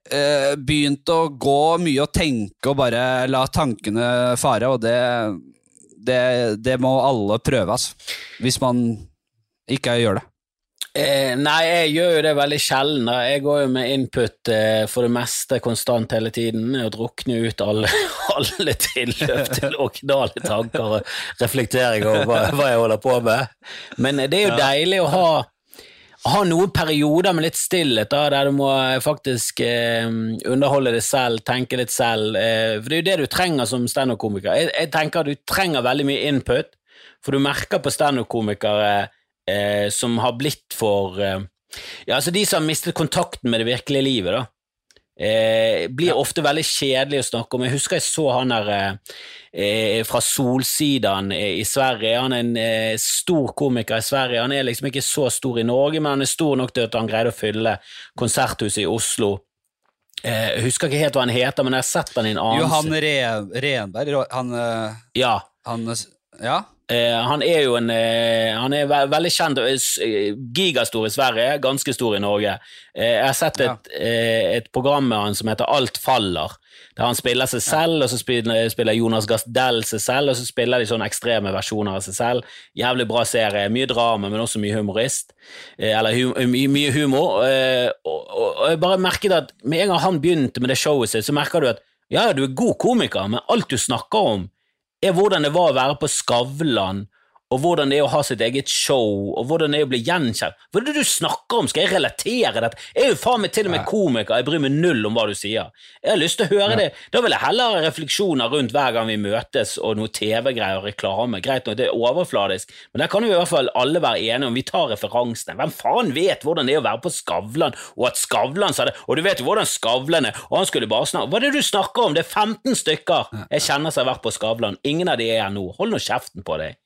eh, begynt å gå mye og tenke og bare la tankene fare, og det, det, det må alle prøve, altså. Hvis man ikke gjør det. Eh, nei, jeg gjør jo det veldig sjelden. Jeg går jo med input eh, for det meste konstant hele tiden, og drukner ut alle, alle tilløp til originale tanker og reflekteringer over hva, hva, jeg holder på med. Men det er jo deilig å ha, ha noen perioder med litt stillhet, da, der du må faktisk eh, underholde deg selv, tenke litt selv. Eh, for det er jo det du trenger som standup-komiker. Jeg, jeg tenker at du trenger veldig mye input, for du merker på standup-komikere eh, som har blitt for eh, Ja, altså de som har mistet kontakten med det virkelige livet, da. Eh, blir ofte veldig kjedelig å snakke om. Jeg husker jeg så han der eh, fra Solsidan i Sverige. Han er en eh, stor komiker i Sverige. Han er liksom ikke så stor i Norge, men han er stor nok til at han greide å fylle konserthuset i Oslo. Eh, jeg husker ikke helt hva han heter, men jeg har sett han i en annen Johan Re Renberg? Han, ja. Han, ja? Eh, han er jo en eh, Han er veldig kjent, eh, gigastor i Sverige, ganske stor i Norge. jeg har sett et, ja. et program med han som heter Alt faller, der han spiller seg selv, og så spiller, Jonas Gasdell seg selv, og så spiller de sånne ekstreme versjoner av seg selv. Jævlig bra serie. Mye drama, men også mye humorist. eller hum mye humor. Og jeg bare merket at med en gang han begynte med det showet sitt, så merker du at ja, du er god komiker, men alt du snakker om er hvordan det var å være på Skavlan og hvordan det er å ha sitt eget show, og hvordan det er å bli gjenkjent. Hva er det du snakker om? Skal jeg relatere dette? Jeg er jo faen meg til og med komiker, jeg bryr meg null om hva du sier. Jeg har lyst til å høre ja. det. Da vil jeg heller ha refleksjoner rundt hver gang vi møtes, og noe TV-greier og reklame. Greit nok, det er overfladisk, men der kan jo i hvert fall alle være enige om vi tar referansene. Hvem faen vet hvordan det er å være på Skavlan, og at Skavlan sa det, og du vet jo hvordan Skavlan er, og han skulle bare snakke Hva er det du snakker om? Det er 15 stykker jeg kjenner som har vært på Skavlan. Ingen av de er her nå. Hold nå kjeften på deg.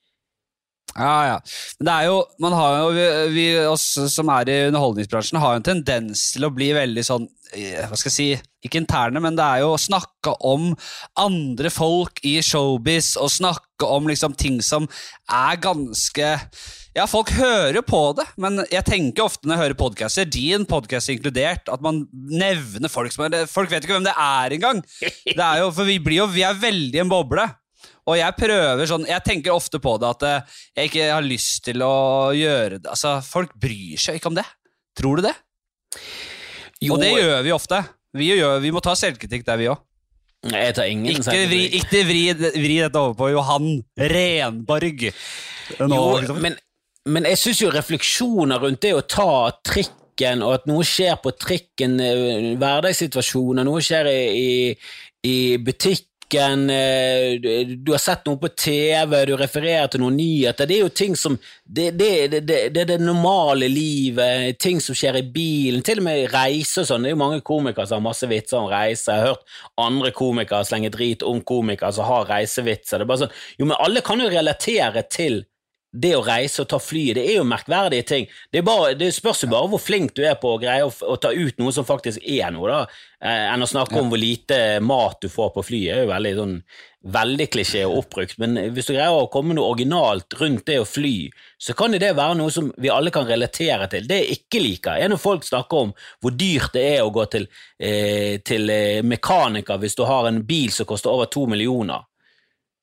Ja, ja. Men det er jo, man har jo, vi, vi oss som er i underholdningsbransjen, har jo en tendens til å bli veldig sånn eh, Hva skal jeg si Ikke interne, men det er jo å snakke om andre folk i showbiz, og snakke om liksom ting som er ganske ja, folk hører på det, men jeg tenker ofte når jeg hører podcaster, din podcast inkludert, at man nevner folk som er Folk vet ikke hvem det er engang! Det er jo, for vi, blir jo, vi er veldig en boble. Og jeg prøver sånn Jeg tenker ofte på det at eh, jeg ikke har lyst til å gjøre det Altså, folk bryr seg ikke om det. Tror du det? Jo. Og det gjør vi ofte. Vi, gjør, vi må ta selvkritikk der, vi òg. Jeg tar ingen ikke vri, ikke vri, vri, dette over på Johan Renborg. Nå, jo, liksom. men, men jeg syns jo refleksjoner rundt det å ta trikken, og at noe skjer på trikken, eh, hverdagssituasjoner, noe skjer i, i, i butikk boken, eh, du har sett noe på TV, du refererer til noen nyheter. Det er jo ting som Det, det, det, det er det normale livet, ting som skjer i bilen, til og med reise og sånn. Det er jo mange komikere som har masse vitser om reise. Jeg har hørt andre komikere slenge drit om komikere som har reisevitser. Det er bare sånn, jo, men alle kan jo relatere til det å reise og ta flyet, det er jo merkverdige ting. Det, bare, det spørs jo bare hvor flink du er på å greie å, å, ta ut noe som faktisk er noe, da, eh, enn å snakke ja. om hvor lite mat du får på flyet. Det er jo veldig, sånn, veldig klisjé og oppbrukt, men hvis du greier å komme noe originalt rundt det å fly, så kan det være noe som vi alle kan relatere til. Det jeg ikke liker, er når folk snakker om hvor dyrt det er å gå til, eh, til eh, mekaniker hvis du har en bil som koster over to millioner.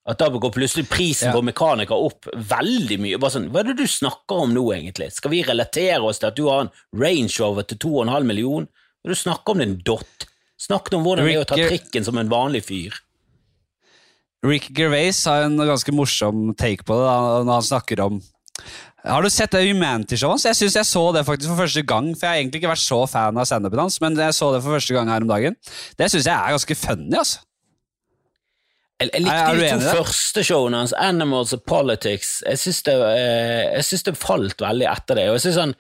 At da går plutselig prisen ja. på mekaniker opp veldig mye. Bare sånn, Hva er det du snakker om nå, egentlig? Skal vi relatere oss til at du har en Range Rover til 2,5 million? Hva er det du snakker om, din dott? Snakk om hvordan det er å ta trikken som en vanlig fyr. Rick Gervais har en ganske morsom take på det når han snakker om Har du sett det Humanity-showet hans? Jeg synes jeg så det faktisk for første gang. For jeg har egentlig ikke vært så fan av standupen hans, men jeg så det for første gang her om dagen. Det syns jeg er ganske funny, altså. Jeg, jeg likte de to første showene hans, Animals og Politics. Jeg syns det, eh, det, falt veldig etter det. Og jeg synes han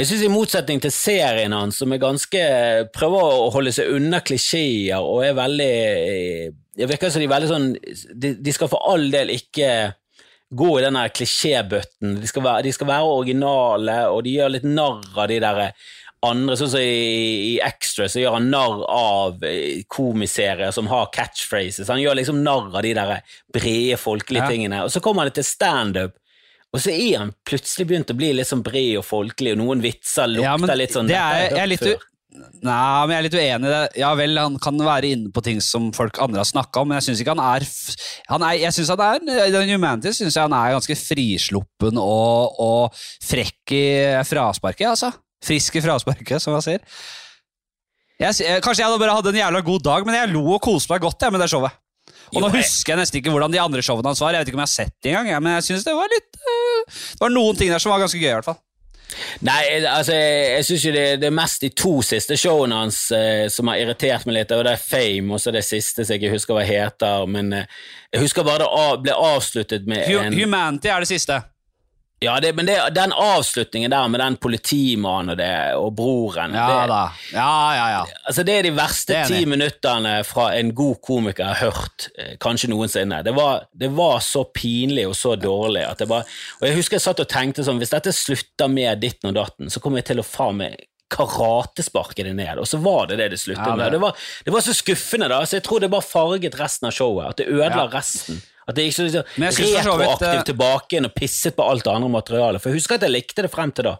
Jeg synes I motsetning til serien hans, som er ganske prøver å holde seg unna klisjeer og er veldig Det virker som de er veldig sånn de, de skal for all del ikke gå i den klisjébøtten. De, de skal være originale, og de gjør litt narr av de der andre, sånn som i, i Extra, så gjør han narr av eh, komiserier som har catchphrases. Han gjør liksom narr av de der brede, folkelige ja. tingene. Og så kommer han til standup, og så er han plutselig begynt å bli litt sånn bred og folkelig, og noen vitser lukter ja, litt sånn det er, jeg, er litt u... Nei, men jeg er litt uenig i det. Ja vel, han kan være inne på ting som folk andre har snakka om, men jeg syns ikke han er, han er Jeg synes han er I den Humanity syns jeg han er ganske frisluppen og, og frekk i frasparket, altså. Frisk i frasparket, som man sier. Jeg, kanskje jeg hadde bare hatt en jævla god dag, men jeg lo og koste meg godt jeg, med det showet. Og jo, nå husker jeg nesten ikke hvordan de andre showene hans var. Jeg vet ikke om jeg har sett det engang, men jeg synes det var litt uh, Det var noen ting der som var ganske gøy, i hvert fall. Nei, altså, jeg, jeg syns det, det er mest de to siste showene hans eh, som har irritert meg litt. Og det er Fame, og så det siste som jeg ikke husker hva heter. Men eh, jeg husker bare det av, ble avsluttet med H en Humanity er det siste. Ja, det, men det, den avslutningen der med den politimannen og, det, og broren Ja det, da. Ja, ja, ja. Altså, det er de verste er ti minuttene fra en god komiker jeg har hørt, eh, kanskje noensinne. Det var, det var, så pinlig og så dårlig at det bare Og jeg husker jeg satt og tenkte sånn Hvis dette slutter med ditten og datten, så kommer jeg til å faen meg karatesparke det ned, og så var det det det sluttet ja, det. med. Det var, det var, så skuffende, da, så jeg tror det bare farget resten av showet. At det ødela ja. resten. At det ikke så liksom, retroaktivt uh, tilbake igjen og pisset på alt det andre materialet. For jeg husker at jeg likte det frem til da.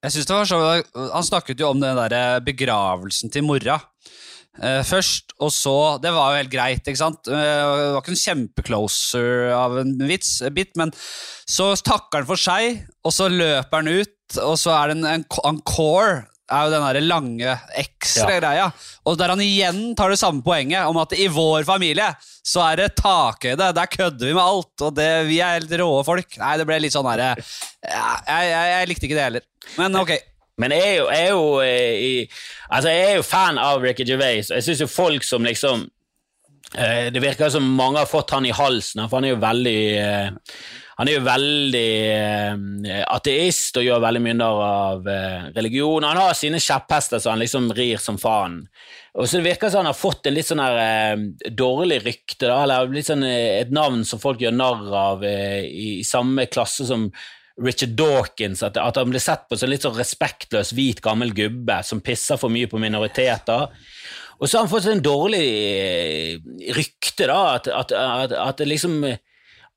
Jeg synes det var så, Han snakket jo om den der eh, begravelsen til mora. Uh, først, og så Det var jo helt greit, ikke sant? Uh, det var ikke en kjempecloser av en vits, bit, men så takker han for seg, og så løper han ut, og så er det en, en encore er jo den der lange ekstra ja. greia. Og der han igjen tar det samme poenget om at i vår familie så er det takhøyde. Der kødder vi med alt, og det, vi er helt rå folk. Nei, det ble litt sånn herre jeg, jeg, jeg, likte ikke det heller. Men ok. Men jeg er jo, jeg er jo, jeg, altså jeg er jo fan av Ricky Gervais, jeg syns jo folk som liksom eh, Det virker som mange har fått han i halsen, for han er jo veldig eh, han er jo veldig eh, ateist og gjør veldig mye narr av eh, religion. Han har sine kjepphester så han liksom rir som faen. Og så Det virker som han har fått en litt sånn her, eh, dårlig rykte, da, eller litt sånn, et navn som folk gjør narr av i, samme klasse som Richard Dawkins, at, at han blir sett på som litt sånn respektløs hvit, gammel gubbe som pisser for mye på minoriteter. Og så har han fått en dårlig eh, rykte, da, at, at, at det liksom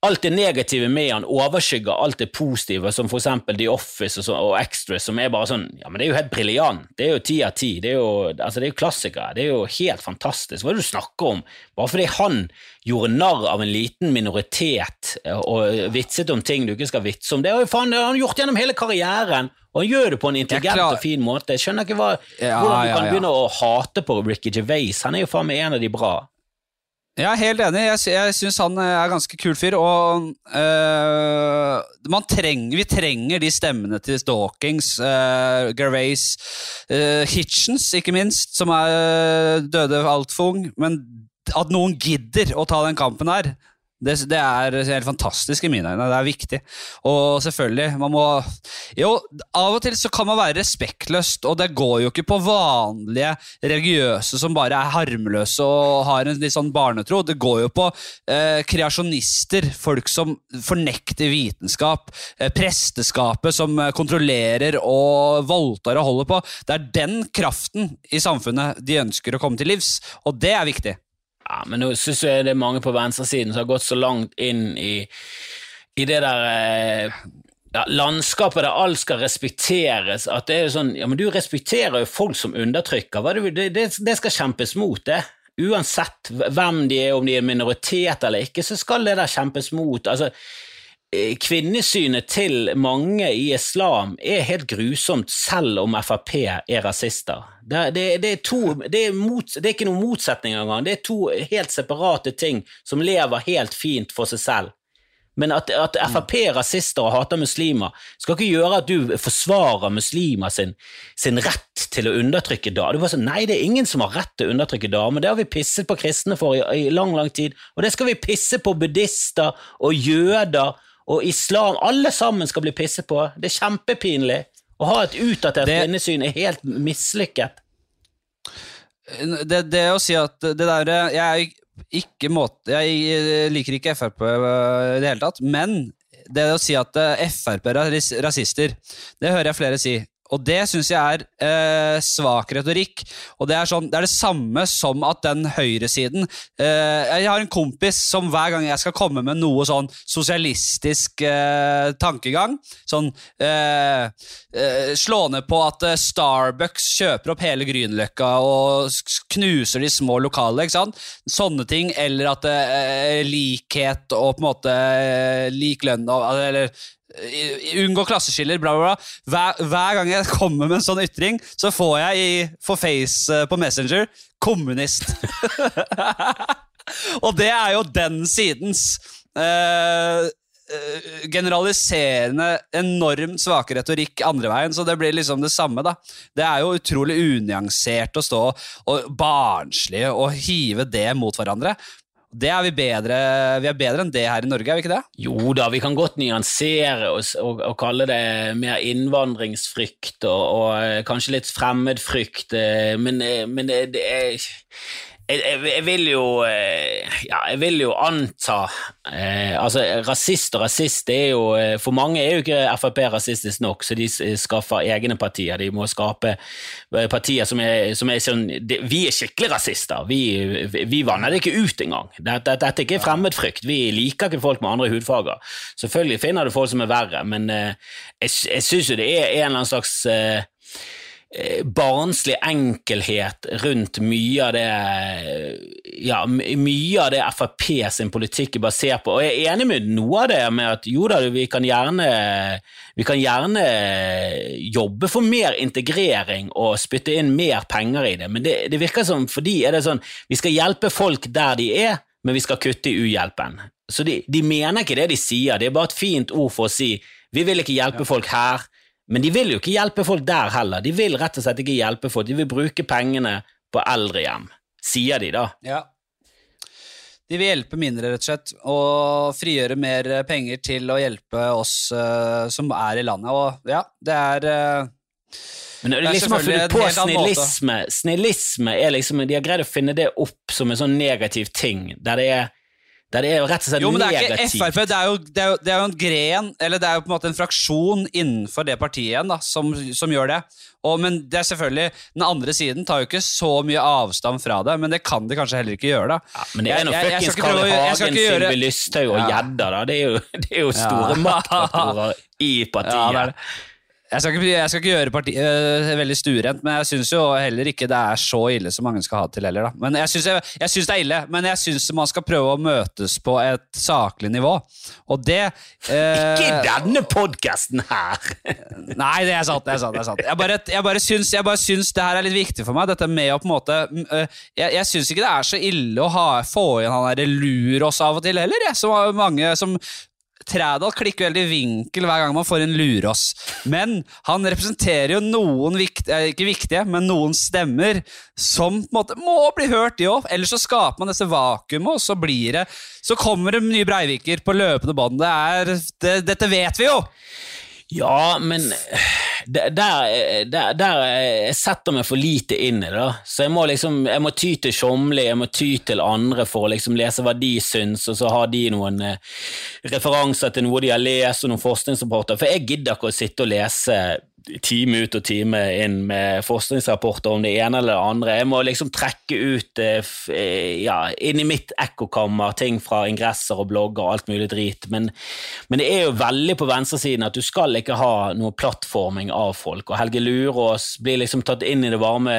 alt det negative med han overskygger alt det positive, som for eksempel The Office og, så, og Extras, som er bare sånn Ja, men det er jo helt briljant. Det er jo ti av ti. Det er jo altså, det er jo klassikere. Det er jo helt fantastisk. Hva er det du snakker om? Bare fordi han gjorde narr av en liten minoritet eh, og vitset om ting du ikke skal vitse om. Det har jo faen han gjort gjennom hele karrieren. Og han gjør det på en intelligent og fin måte. Jeg skjønner ikke hva, ja, hvordan du kan ja, ja. begynne å hate på Ricky Gervais. Han er jo faen meg en av de bra. Jeg er helt enig. Jeg, jeg syns han eh, er ganske kul fyr. Og øh, trenger, vi trenger de stemmene til Dawkins, øh, Gervais, øh, Hitchens, ikke minst, som er døde altfor ung. Men at noen gidder å ta den kampen her, det, det, er helt fantastisk i mine øyne. Det er viktig. Og selvfølgelig, man må Jo, av og til så kan man være respektløst, og det går jo ikke på vanlige religiøse som bare er harmløse og har en litt sånn barnetro. Det går jo på eh, kreasjonister, folk som fornekter vitenskap, eh, presteskapet som eh, kontrollerer og voldtar og holder på. Det er den kraften i samfunnet de ønsker å komme til livs, og det er viktig. Ja, men nå syns jeg det er mange på venstresiden som har gått så langt inn i, i det der eh, ja, landskapet der alt skal respekteres. At det er jo sånn Ja, men du respekterer jo folk som undertrykker. Det, det, det skal kjempes mot, det. Uansett hvem de er, om de er minoritet eller ikke, så skal det der kjempes mot. Altså, Eh, kvinnesynet til mange i islam er helt grusomt, selv om Frp er rasister. Det, det, det, er, to, det, er, mot, det er ikke noen motsetning engang. Det er to helt separate ting som lever helt fint for seg selv. Men at, at Frp er rasister og hater muslimer, skal ikke gjøre at du forsvarer muslimer sin, sin rett til å undertrykke damer. Sånn, nei, det er ingen som har rett til å undertrykke damer. Det har vi pisset på kristne for i, i lang, lang tid. Og det skal vi pisse på buddhister og jøder og islam, alle sammen skal bli pisset på. Det er kjempepinlig. Å ha et utdatert Det- kvinnesyn er helt mislykket. det, det å si at det der Jeg, ikke måte, jeg liker ikke Frp i det hele tatt, men det å si at eh, Frp er ras- rasister, det hører jeg flere si. Og det syns jeg er eh, svak retorikk. Og det er, sånn, det er det samme som at den høyresiden eh, Jeg har en kompis som hver gang jeg skal komme med noe sånn sosialistisk eh, tankegang Sånn eh, eh, Slå ned på at eh, Starbucks kjøper opp hele Grünerløkka og knuser de små lokale. ikke sant? Sånne ting. Eller at eh, likhet og på en måte lik lønn Eller unngå klasseskiller, bla, bla, bla. Hver, hver gang jeg kommer med en sånn ytring, så får jeg i, for face eh, på Messenger 'kommunist'. og det er jo den sidens eh, generaliserende, enormt svake retorikk andre veien, så det blir liksom det samme, da. Det er jo utrolig unyansert å stå og barnslig og hive det mot hverandre. Det er vi bedre Vi er bedre enn det her i Norge, er vi ikke det? Jo da, vi kan godt nyansere oss og, og kalle det mer innvandringsfrykt og, og eh, kanskje litt fremmedfrykt, eh, men, eh, men det, det er jeg, jeg, jeg vil jo eh, Ja, jeg vil jo anta eh, Altså, rasist og rasist det er jo eh, For mange er jo ikke Frp rasistisk nok, så de skaffer egne partier. De må skape eh, partier som er, som er sånn de, Vi er skikkelig rasister. Vi, vi, vanner det ikke ut engang. Dette, dette er ikke fremmedfrykt. Vi liker ikke folk med andre hudfarger. Selvfølgelig finner du folk som er verre, men eh, jeg, jeg syns jo det er en eller annen slags eh, eh, barnslig enkelhet rundt mye av det ja, mye av det Frp sin politikk er basert på. Og jeg er enig med noe av det med at jo da, vi kan gjerne, vi kan gjerne jobbe for mer integrering og spytte inn mer penger i det, men det, det virker som for de er det sånn vi skal hjelpe folk der de er, men vi skal kutte i uhjelpen. Så de, de mener ikke det de sier, det er bare et fint ord for å si vi vil ikke hjelpe folk her, men de vil jo ikke hjelpe folk der heller. De vil rett og slett ikke hjelpe folk, de vil bruke pengene på eldrehjem, sier de da. Ja. De vil hjelpe mindre, rett og slett, og frigjøre mer penger til å hjelpe oss uh, som er i landet. Og ja, det er uh, Men det Det er er liksom har funnet på snillisme. Snillisme er liksom, De har greid å finne det opp som en sånn negativ ting, der det er, der er rett og slett Jo, men det er ikke negativt. Frp, det er, jo, det, er jo, det er jo en gren, eller det er jo på en måte en fraksjon innenfor det partiet igjen, da, som, som gjør det. Og, men det er selvfølgelig, den andre siden tar jo ikke så mye avstand fra det, men det kan de kanskje heller ikke gjøre, da. Ja, men det er noe nå fuckings ikke Carl jeg Hagen, Sylvi Lysthaug og Ja. Da. Det er jo, det er jo store Ja. maktfaktorer i partiet. Ja, det er det. Jeg skal ikke, jeg skal ikke gjøre partiet øh, veldig stuerent, men jeg syns jo heller ikke det er så ille som mange skal ha det til heller. da. Men Jeg syns det er ille, men jeg syns man skal prøve å møtes på et saklig nivå. Og det eh, Ikke denne podkasten her! Nei, det er sant. det er sant, det er sant. Jeg bare, jeg bare, syns, jeg bare syns det her er litt viktig for meg. Dette med å på en måte øh, Jeg, jeg syns ikke det er så ille å ha, få inn han derre Lurås av og til heller. Jeg, som mange som Trædal klikker veldig i vinkel hver gang man får en Lurås. Men han representerer jo noen vikt, eh, ikke viktige, men noen stemmer som på en måte må bli hørt, de òg. Ellers så skaper man disse vakuumet, og så blir det Så kommer det nye Breiviker på løpende bånd. Det, Dette vet vi jo! Ja, men der, der, der, jeg setter meg for lite inn i det. Så jeg må liksom, jeg må ty til Tjomli, jeg må ty til andre for å liksom lese hva de syns, og så har de noen eh, referanser til noe de har lest, og noen forskningsrapporter. For jeg gidder ikke å sitte og lese time ut og time inn med forskningsrapporter om det ene eller det andre. Jeg må liksom trekke ut eh, eh, ja, i mitt ekkokammer ting fra ingresser og blogger og alt mulig drit. Men, men det er jo veldig på venstresiden at du skal ikke ha noe plattforming av folk. Og Helge Lurås blir liksom tatt inn i det varme,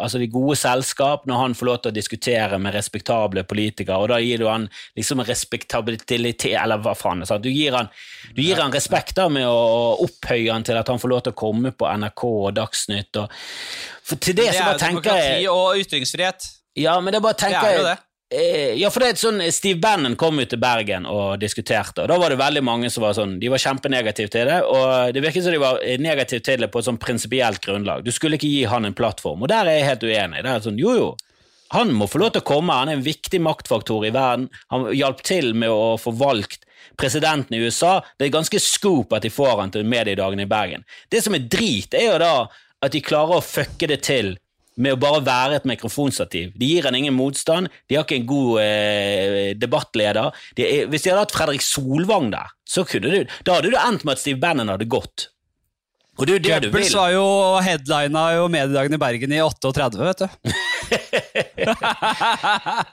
altså de gode selskap, når han får lov til å diskutere med respektable politikere, og da gir du han liksom respektabilitet, eller hva faen. Sant? Du gir han, du gir han respekt da med å opphøye han til at han får lov til å komme på NRK og Dagsnytt. Og, for til det, Det så bare tenker demokrati jeg og ytringsfrihet. Ja, men det er bare tenker er jo det. Eh, Ja, for det er et sånn, Steve Bannon kom jo til Bergen og diskuterte, og da var det veldig mange som var sånn, de var kjempenegative til det, og det virket som de var eh, negative til det på et sånn prinsipielt grunnlag. Du skulle ikke gi han en plattform, og der er jeg helt uenig. Det er sånn, jo jo, han må få lov til å komme, han er en viktig maktfaktor i verden, han hjalp til med å få valgt presidenten i USA. Det er ganske scoop at de får han til mediedagene i Bergen. Det som er drit, er jo da at de klarer å fucke det til med å bare være et mikrofonstativ. De gir han ingen motstand, de har ikke en god eh, debattleder. De hvis de hadde hatt Fredrik Solvang der, så kunne du, da hadde du endt med at Steve Bannon hadde gått. Og det er jo det du Goebbels Køppels var jo headlina jo mediedagene i Bergen i 38, vet du.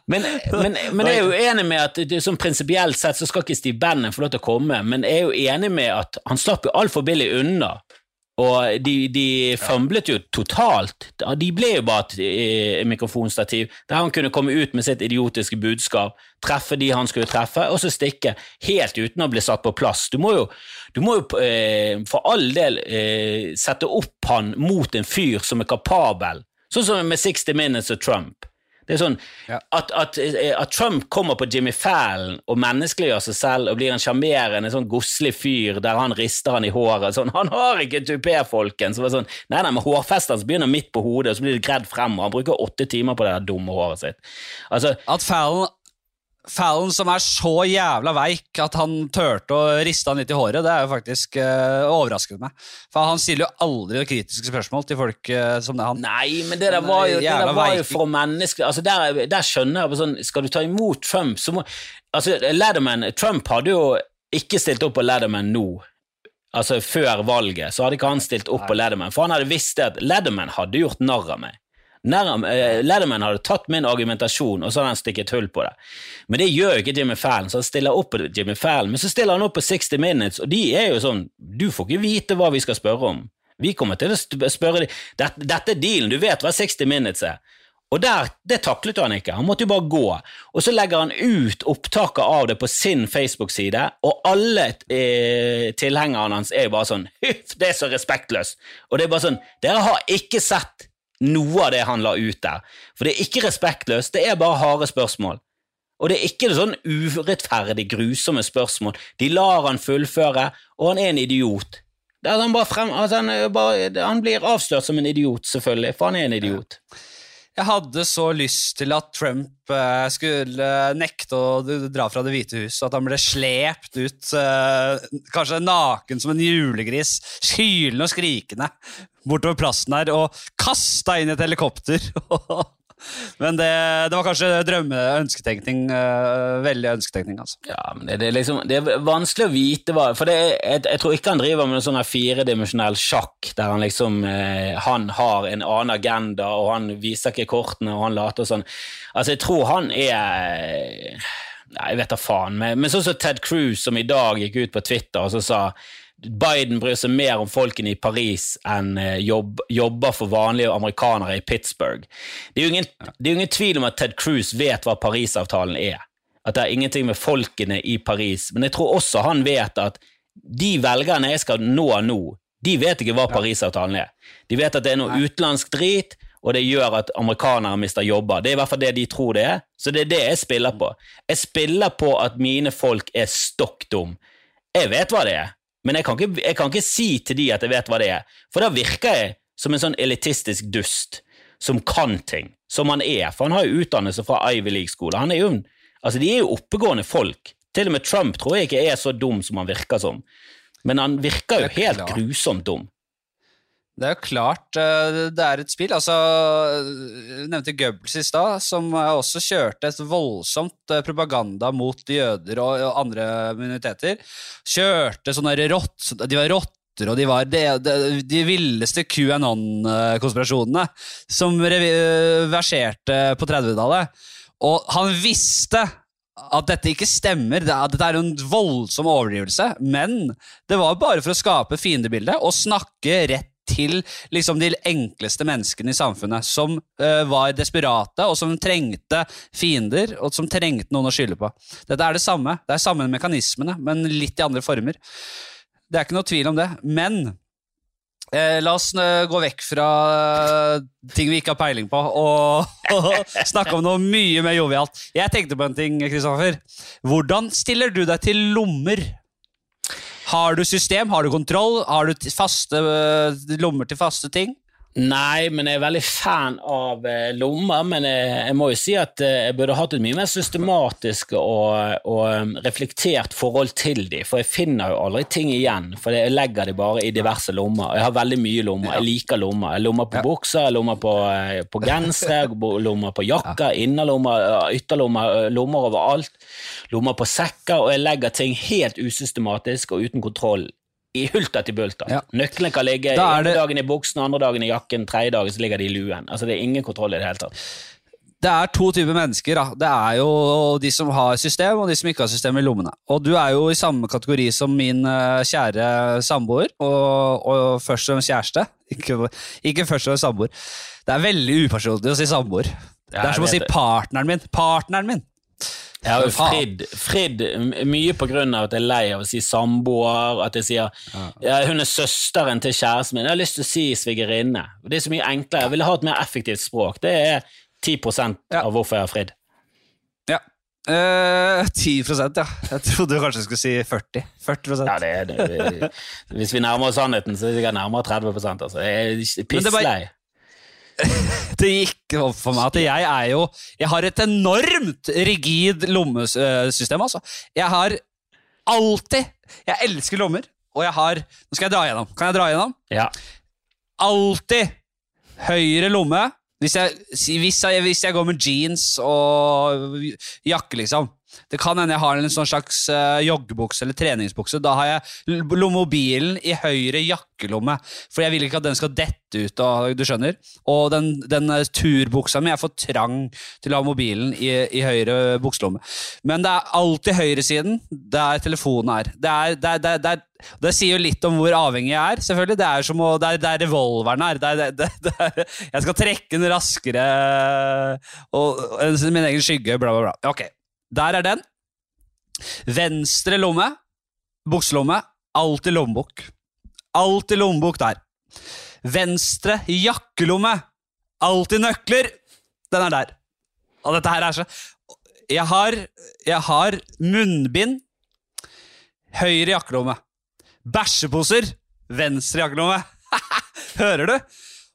Men, men, men jeg er jo enig med at det, sånn prinsipielt sett så skal ikke Steve Bannon få lov til å komme, men jeg er jo enig med at han slapp jo altfor billig unna. Og de, de fumblet jo totalt. De ble jo bare et eh, mikrofonstativ der han kunne komme ut med sitt idiotiske budskap, treffe de han skulle treffe, og så stikke helt uten å bli satt på plass. Du må jo, du må jo eh, for all del eh, sette opp han mot en fyr som er kapabel, sånn som med 60 Minutes og Trump. Det er sånn Ja. at, at, eh, at Trump kommer på Jimmy Fallon og menneskeliggjør seg selv og blir en sjarmerende, sånn godslig fyr der han rister han i håret. Sånn, han har ikke tupé, folkens! Så Sånn, nei, nei, men Hårfestet hans begynner midt på hodet, og så blir det gredd frem, og han bruker åtte timer på det der dumme håret sitt. Altså, At Fallon, Fallon som er så jævla veik at han turte å riste han litt i håret, det er jo faktisk uh, overrasket meg. For han stiller jo aldri kritiske spørsmål til folk uh, som det er han. Nei, men det der var jo, der var jo for mennesker altså der, der skjønner jeg sånn, Skal du ta imot Trump, så må altså Ladderman Trump hadde jo ikke stilt opp på Ladderman nå. Altså Før valget så hadde ikke han stilt opp på Ladderman, for han hadde visst at Ladderman hadde gjort narr av meg. Eh, Letterman hadde tatt min argumentasjon, og så hadde han stikket hull på det. Men det gjør jo ikke Jimmy Fallon, så han stiller opp på Jimmy Fallon. Men så stiller han opp på 60 Minutes, og de er jo sånn Du får ikke vite hva vi skal spørre om. Vi kommer til å spørre dem dette, dette er dealen, du vet hva 60 Minutes er. Og der, Det taklet han ikke, han måtte jo bare gå. Og så legger han ut opptaket av det på sin Facebook-side, og alle eh, tilhengerne hans er jo bare sånn Huff, det er så respektløst! Og det er bare sånn Dere har ikke sett noe av det han la ut der. For det er ikke respektløst, det er bare harde spørsmål. Og det er ikke sånn urettferdig, grusomme spørsmål. De lar han fullføre, og han er en idiot. Han, frem, altså han, bare, han blir avslørt som en idiot, selvfølgelig, for han er en idiot. Jeg hadde så lyst til at Trump eh, skulle nekte å dra fra Det hvite hus, at han ble slept ut, eh, kanskje naken som en julegris, hylende og skrikende bortover plassen her, og kasta inn i et helikopter. Men det, det var kanskje drømme, ønsketenkning. eh, veldig ønsketenkning, altså. Ja, men det, det, liksom, det er vanskelig å vite hva For jeg, jeg tror ikke han driver med sånn firedimensjonell sjakk der han liksom eh, Han har en annen agenda, og han viser ikke kortene, og han later sånn. Altså, jeg tror han er Nei, jeg vet da faen. Men, men sånn som Ted Cruz, som i dag gikk ut på Twitter og så sa Biden bryr seg mer om folkene i Paris enn eh, jobb, jobber for vanlige amerikanere i Pittsburgh. Det er jo ingen, det er ingen tvil om at Ted Cruz vet hva Parisavtalen er. At det er ingenting med folkene i Paris. Men jeg tror også han vet at de velgerne jeg skal nå nå, de vet ikke hva Parisavtalen er. De vet at det er noe utenlandsk drit, og det gjør at amerikanere mister jobber. Det er i hvert fall det de tror det er, så det er det jeg spiller på. Jeg spiller på at mine folk er stokk dum. Jeg vet hva det er, men jeg kan, ikke, jeg kan ikke si til de at jeg vet hva det er, for da virker jeg som en sånn elitistisk dust som kan ting, som han er, for han har jo utdannelse fra Ivy League-skole. Han er jo, altså De er jo oppegående folk. Til og med Trump tror jeg ikke er så dum som han virker som, men han virker jo helt grusomt dum. Det er jo klart eh, det er et spill. Altså, jeg nevnte Goebbels i stad, som eh, også kjørte et voldsomt eh, propaganda mot jøder og, andre minoriteter. Kjørte sånne rått, De var rotter, og de var de, de, de villeste QAnon-konspirasjonene som verserte på 30-tallet. Og han visste at dette ikke stemmer, at dette er en voldsom overdrivelse, men det var bare for å skape fiendebilde og snakke rett til liksom de enkleste menneskene i samfunnet, som uh, var desperate, og som trengte fiender, og som trengte noen å skylde på. Dette er det samme. Det er samme mekanismene, men litt i andre former. Det er ikke noe tvil om det. Men eh, la oss eh, gå vekk fra ting vi ikke har peiling på, og, og snakke om noe mye mer jovialt. Jeg tenkte på en ting, Kristoffer. Hvordan stiller du deg til lommer? Har du system? Har du kontroll? Har du faste øh, lommer til faste ting? Nei, men jeg er veldig fan av eh, lommer. Men jeg, jeg, må jo si at eh, jeg burde hatt et mye mer systematisk og, og um, reflektert forhold til dem. For jeg finner jo aldri ting igjen, for jeg legger de bare i diverse lommer. Jeg har veldig mye lommer. Jeg liker lommer. Jeg lommer på ja. bukser, lommer på, eh, på gensere, lommer på jakker, innerlommer, ytterlommer, lommer overalt. Lommer på sekker, og jeg legger ting helt usystematisk og uten kontroll i hulta til bulta. Ja. Nøklene kan ligge ene det... dagen i buksen, andre dagen i jakken, tredje dagen så ligger de i luen. Altså Det er ingen kontroll i det hele tatt. Det er to typer mennesker. Da. Det er jo de som har system, og de som ikke har system i lommene. Og du er jo i samme kategori som min uh, kjære samboer, og, og, først fremst kjæreste. Ikke, ikke først fremst samboer. Det er veldig upersonlig å si samboer. Ja, det er som å si partneren min. Partneren min! Jo fridd, fridd mye på grunn av at jeg er lei av å si samboer, at jeg sier ja, hun er søsteren til kjæresten min. Jeg har lyst til å si svigerinne. Det er så mye enklere. Jeg ville ha et mer effektivt språk. Det er 10% av hvorfor jeg har fridd. Ja. Uh, 10 ja. Jeg trodde du jeg skulle si 40. 40% Ja, det er det. Hvis vi nærmer oss sannheten, så er det nærmere 30 altså. Jeg er pisslei. det gikk opp for meg at jeg er jo Jeg har et enormt rigid lommesystem, altså. Jeg har alltid Jeg elsker lommer, og jeg har Nå skal jeg dra gjennom. Kan jeg dra gjennom? Ja. Alltid høyre lomme. Hvis jeg, hvis, jeg, hvis jeg går med jeans og jakke, liksom det kan hende jeg har en sånn slags uh, joggebukse eller treningsbukse. Da har jeg mobilen i høyre jakkelomme, for jeg vil ikke at den skal dette ut. Og, du skjønner? Og den, den uh, turbuksa mi er for trang til å ha mobilen i, i høyre bukselomme. Men det er alltid høyresiden der telefonen er. Det, er, det, er, det, er, det sier jo litt om hvor avhengig jeg er. selvfølgelig. Det er som å, det er der revolveren er. jeg skal trekke den raskere og, og min egen skygge, bla, bla, bla. Ok, der er den. Venstre lomme, bukselomme, alltid lommebok. Alltid lommebok der. Venstre jakkelomme, alltid nøkler. Den er der. Og dette her er så Jeg har, jeg har munnbind, høyre jakkelomme. Bæsjeposer, venstre jakkelomme. Hører du?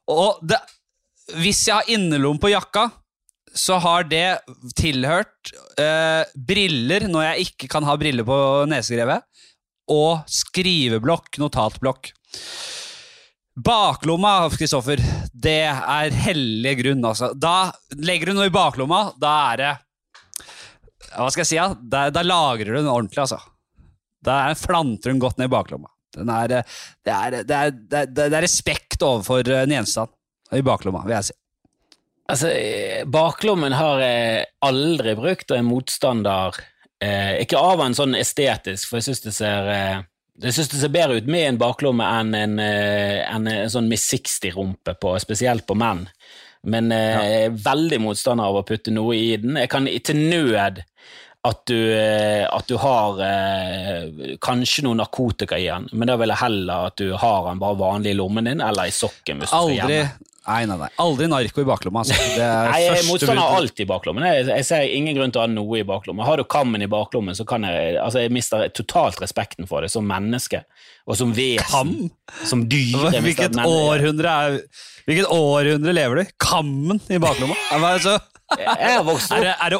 Og det, hvis jeg har innerlomme på jakka, så har det tilhørt eh, briller når jeg ikke kan ha briller på nesegrevet, og skriveblokk, notatblokk. Baklomma, Kristoffer, det er hellig grunn, altså. Da legger du noe i baklomma, da er det Hva skal jeg si, da? Da, da lagrer du den ordentlig, altså. Da flanter hun godt ned i baklomma. Er, det, er, det, er, det, er, respekt overfor en gjenstand i baklomma, vil jeg si. Altså, baklommen har jeg aldri brukt, og er motstander eh, Ikke av en sånn estetisk, for jeg syns det ser eh, jeg synes det ser bedre ut med en baklomme enn en, eh, en, en sånn Miss 60-rumpe, spesielt på menn. Men eh, ja. jeg er veldig motstander av å putte noe i den. Jeg kan til nød at du, eh, at du har eh, kanskje noe narkotika i den, men da vil jeg heller at du har den bare vanlig i lommen din eller i sokken. hvis du Aldri. skal hjemme. Nei, nei, nei. Aldri narko i baklomma. Altså. nei, jeg er motstander av alt i baklommen. Jeg, jeg, ser ingen grunn til å ha noe i baklommen. Har du kammen i baklommen, så kan jeg altså Jeg mister totalt respekten for det som menneske. Og som vesen. Kam? Som dyr. Hvilket århundre, er, hvilket århundre lever du i? Kammen i baklomma? Altså, jeg har vokst opp Er det, er det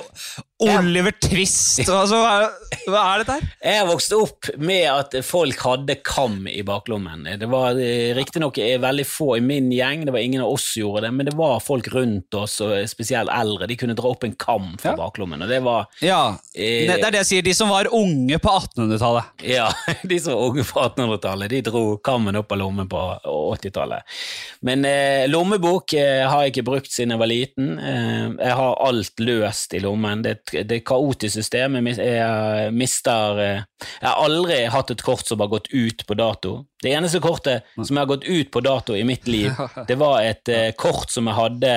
Oliver Twist? Altså, hva, hva, er dette her? Jeg vokste opp med at folk hadde kam i baklommen. Det var eh, riktignok eh, veldig få i min gjeng, det var ingen av oss som gjorde det, men det var folk rundt oss, og spesielt eldre, de kunne dra opp en kam fra ja. baklommen, og det var Ja, eh, det er det jeg sier, de som var unge på 1800-tallet. Ja, de som var unge på 1800-tallet, de dro kammen opp av lommen på 80-tallet. Men eh, lommebok eh, har jeg ikke brukt siden jeg var liten. Eh, jeg har alt løst i lommen. Det, det kaotiske systemet. Jeg, mister Jeg har aldri hatt et kort som har gått ut på dato. Det eneste kortet som har gått ut på dato i mitt liv, det var et uh, kort som jeg hadde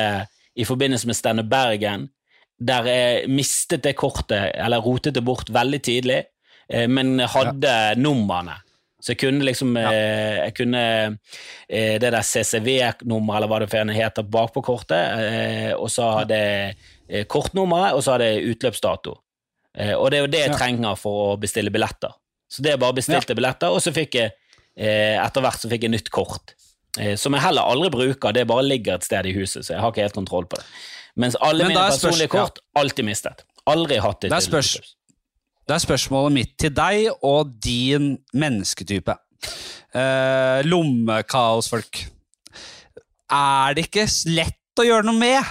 i forbindelse med Stande Bergen, der jeg mistet det kortet, eller rotet det bort veldig tidlig, men hadde numrene. Så jeg kunne liksom ja. eh, jeg kunne eh, Det der CCV-nummeret, eller hva det heter, bakpå kortet, eh, og så hadde jeg eh, kortnummeret, og så har det utløpsdato. Eh, og det er jo det jeg trenger for å bestille billetter. Så det er bare bestilte ja. billetter, og så fikk jeg eh, etter hvert så fikk jeg nytt kort. eh, som jeg heller aldri bruker. Det bare ligger et sted i huset, så jeg har ikke helt kontroll på det. Mens alle Men mine er spørs- personlige kort alltid mistet. Aldri hatt det. Det er spørs- Det er spørsmålet mitt til deg og din mennesketype. Eh, lommekaosfolk. Er det ikke lett å gjøre noe med?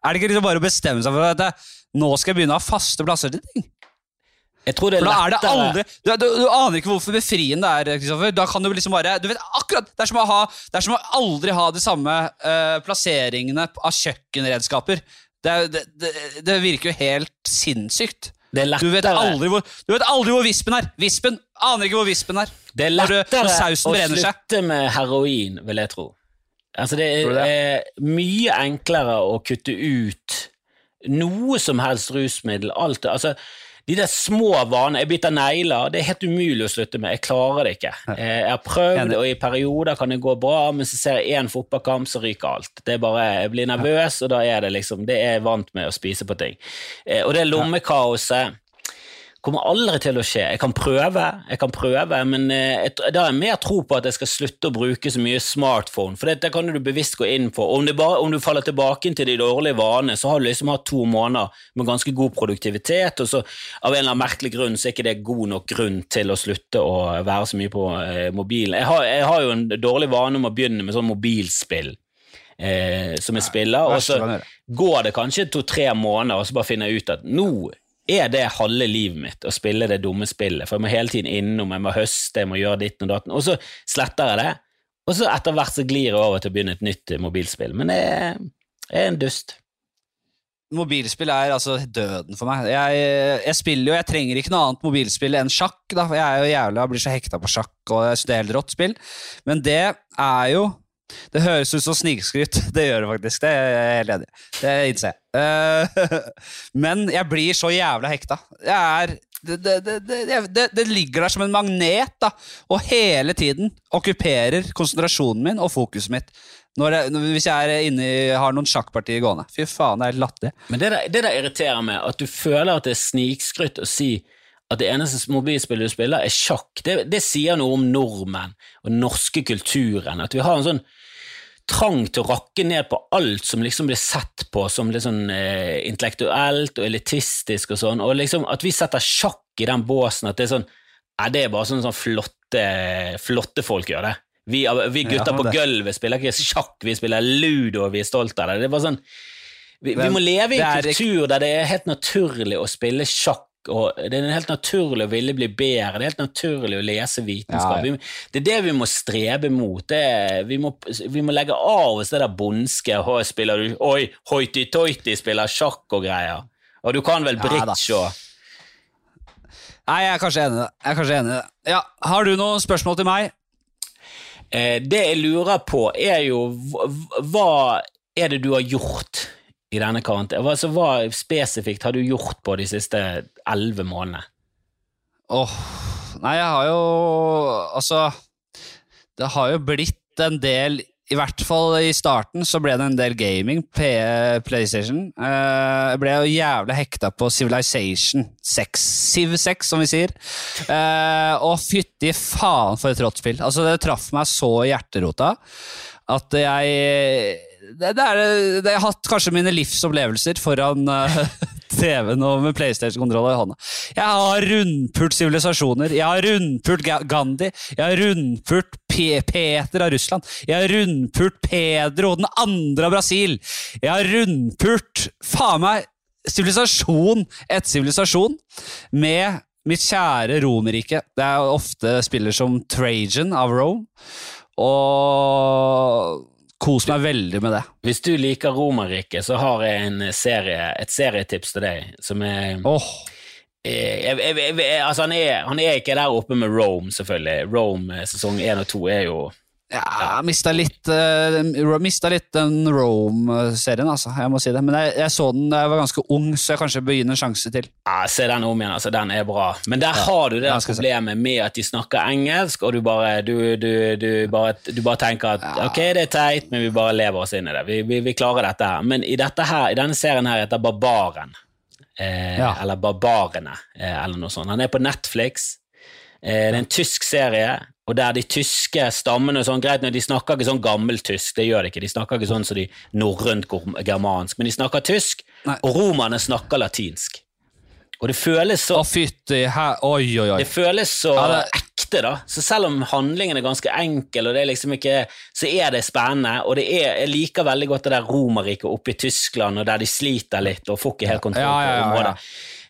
Er det ikke liksom bare å bestemme seg for at det, nå skal jeg begynne å ha faste plasser til ting? Jeg tror det er er det aldri du, du, du aner ikke hvorfor befriende det er, Kristoffer. Da kan du liksom bare Du vet akkurat Det er som å, ha, det er som å aldri ha de samme uh, plasseringene av kjøkkenredskaper. Det, det, det, det virker jo helt sinnssykt. Det er Du vet lettere, aldri hvor, du vet aldri hvor vispen er. Vispen aner ikke hvor vispen er. det er lettere å slutte med heroin, vil jeg tro. Altså, det er, det? er mye enklere å kutte ut noe som helst rusmiddel. Alt, altså, de der små vanene Jeg biter negler. Det er helt umulig å slutte med. Jeg klarer det ikke. Eh, Jeg har prøvd, og i perioder kan det gå bra, men så ser jeg én fotballkamp, så ryker alt. Det er bare, Jeg blir nervøs, og da er det liksom Det er jeg vant med å spise på ting. Eh, Og det lommekaoset kommer aldri til å skje. Jeg kan prøve, jeg kan prøve, men eh, jeg, da har jeg mer tro på at jeg skal slutte å bruke så mye smartphone, for det, det kan du bevisst gå inn på. Om, bare, om du faller tilbake til de dårlige vanene, så har du liksom hatt to måneder med ganske god produktivitet, og så av en eller annen merkelig grunn så er ikke det god nok grunn til å slutte å være så mye på eh, mobilen. Jeg har, jeg har jo en dårlig vane om å begynne med sånn mobilspill. Eh, som jeg spiller, og så går det kanskje to-tre måneder, og så bare finner jeg ut at nå er det halve livet mitt å spille det dumme spillet, for jeg må hele tiden innom, jeg må høste, jeg må gjøre ditten og datten, og så sletter jeg det, og så etter hvert så glir jeg over til å begynne et nytt eh, mobilspill, men det er, en dust. Mobilspill er altså døden for meg. Jeg, jeg spiller jo, jeg trenger ikke noe annet mobilspill enn sjakk. Da. Jeg er jo jævla, blir så hekta på sjakk, og jeg synes det er helt rått spill. Men det er jo Det høres ut som snikskryt. Det gjør det faktisk. Det er jeg helt enig i. Det innser jeg. Eh, Men jeg blir så jævla hekta. Jeg er det, det, det, det, ligger der som en magnet, da, og hele tiden okkuperer konsentrasjonen min og fokuset mitt. Når jeg, hvis jeg er inne har noen sjakkpartier gående. Fy faen, det er latterlig. Men det der, det der irriterer meg, at du føler at det er snikskrytt å si at det eneste mobilspillet du spiller, er sjakk. Det, det sier noe om nordmenn og norske kulturen. At vi har en sånn trang til å rakke ned på alt som liksom blir sett på som litt sånn eh, intellektuelt og elitistisk og sånn, og liksom at vi setter sjakk i den båsen at det er sånn Nei, det er bare sånn, sånn flotte, flotte folk gjør det. Vi, vi gutter Ja, på gulvet spiller ikke sjakk, vi spiller ludo, og vi er stolte av det. Det er bare sånn vi, vi må leve i en kultur der det er helt naturlig å spille sjakk, og det er helt naturlig å ville bli bedre, det er helt naturlig å lese vitenskap. Ja, ja. Vi, det er det vi må strebe mot. Det vi, må, vi må legge av oss det der bondske og spiller du, Oi, hoiti-toiti, spiller sjakk og greier. Og du kan vel Ja, og Nei, jeg er kanskje enig i det. Jeg er kanskje enig i det. Ja, Har du noen spørsmål til meg? eh, Det jeg lurer på, er jo Hva er det du har gjort i denne karantenen? Altså, hva spesifikt har du gjort på de siste elleve månedene? Åh, nei, jeg har jo Altså, det har jo blitt en del I hvert fall i starten så ble det en del gaming, PlayStation. Eh, jeg ble jo jævlig hekta på Civilization 6, Civ 6, som vi sier. Eh, og fytti faen for et rått spill. Altså, det traff meg så i hjerterota at jeg det, det er, det, Jeg har hatt kanskje mine livsopplevelser foran uh, TV-en og med PlayStation-kontroller i hånda. Jeg har rundpult sivilisasjoner. Jeg har rundpult Gandhi. Jeg har rundpult Peter av Russland. Jeg har rundpult Pedro, den andre av Brasil. Jeg har rundpult faen meg sivilisasjon etter sivilisasjon med mitt kjære Romerrike. Det er ofte spiller som Trajan av Rome. Og kos meg veldig med det. Hvis du liker Romerriket, så har jeg en serie, et serietips til deg. Som er, jeg, jeg, jeg, jeg, altså han, er han er ikke der oppe med Rome, selvfølgelig. Rome eh, sesong én og to er jo Ja, jeg mista litt, uh, mista litt den Rome-serien, altså. Jeg må si det. Men jeg, jeg så den da jeg var ganske ung, så jeg kanskje bør gi den en sjanse til. ja, Se den om igjen, altså. Den er bra. Men der har du det Ja, der se. problemet med at de snakker engelsk, og du bare, du, du, du bare, du bare tenker at ok, det er teit, men vi bare lever oss inn i det. Vi, vi, vi klarer dette her. Men i, dette her, i denne serien her heter Barbaren. Eh, Ja. Eller Barbarene, eh, eller noe sånt. Han er på Netflix. Eh, det er en tysk serie, og der de tyske stammene sånn, greit, De snakker ikke sånn gammeltysk, det gjør de ikke. De snakker ikke sånn som de norrønt-germansk, men de snakker tysk, Nei. og romerne snakker latinsk. Og det føles så Å, fytti her Oi, oi, oi. det føles så Ja, det- ekte, da. Så selv om handlingen er ganske enkel, og det er liksom ikke, så er det spennende. Og det er, jeg liker veldig godt det der Romerriket oppe i Tyskland, og der de sliter litt og får ikke helt kontroll Ja, ja, ja, på ja. området.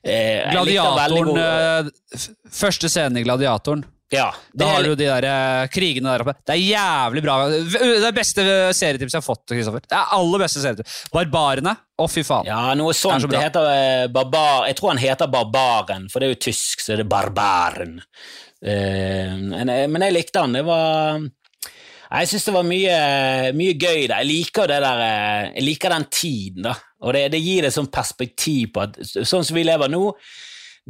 Eh, Gladiatoren god- eh, Første scenen i Gladiatoren. Ja, Da har du de der eh, krigene der oppe. Det er jævlig bra. Det er beste serietips jeg har fått. Kristoffer. Det er aller beste serietips. Barbarene. Å, fy faen. Ja, noe sånt. så Det, heter eh, barbar... Jeg tror han heter Barbaren, for det er jo tysk, så er det Barbaren. Eh, men, jeg- likte han. Det var Jeg syns det var mye, mye gøy der. Jeg liker det der eh, Jeg liker den tiden, da. Og det, det gir et sånn perspektiv på at sånn som vi lever nå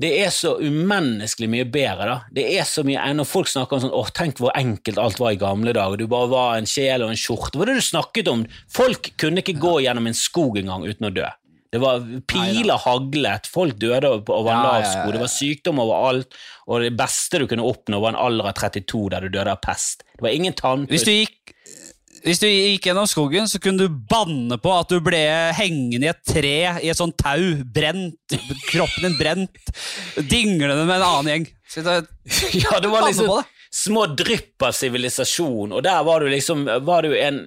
det er så umenneskelig mye bedre. da. Det er så mye, Når folk snakker om sånn åh, tenk hvor enkelt alt var i gamle dager. Du bare var en sjel og en skjorte. Hva var det du snakket om? Folk kunne ikke gå gjennom en skog engang uten å dø. Det var piler haglet, folk døde over en lav sko, det var sykdom overalt, og det beste du kunne oppnå, var en alder av 32 der du døde av pest. Det var ingen tannpuss. Hvis du gikk hvis du gikk gjennom skogen, så kunne du banne på at du ble hengende i et tre i et sånt tau, brent, kroppen din brent, dinglende med en annen gjeng. Så det, Ja, det var liksom det. små drypp av sivilisasjon, og der var du liksom var du en,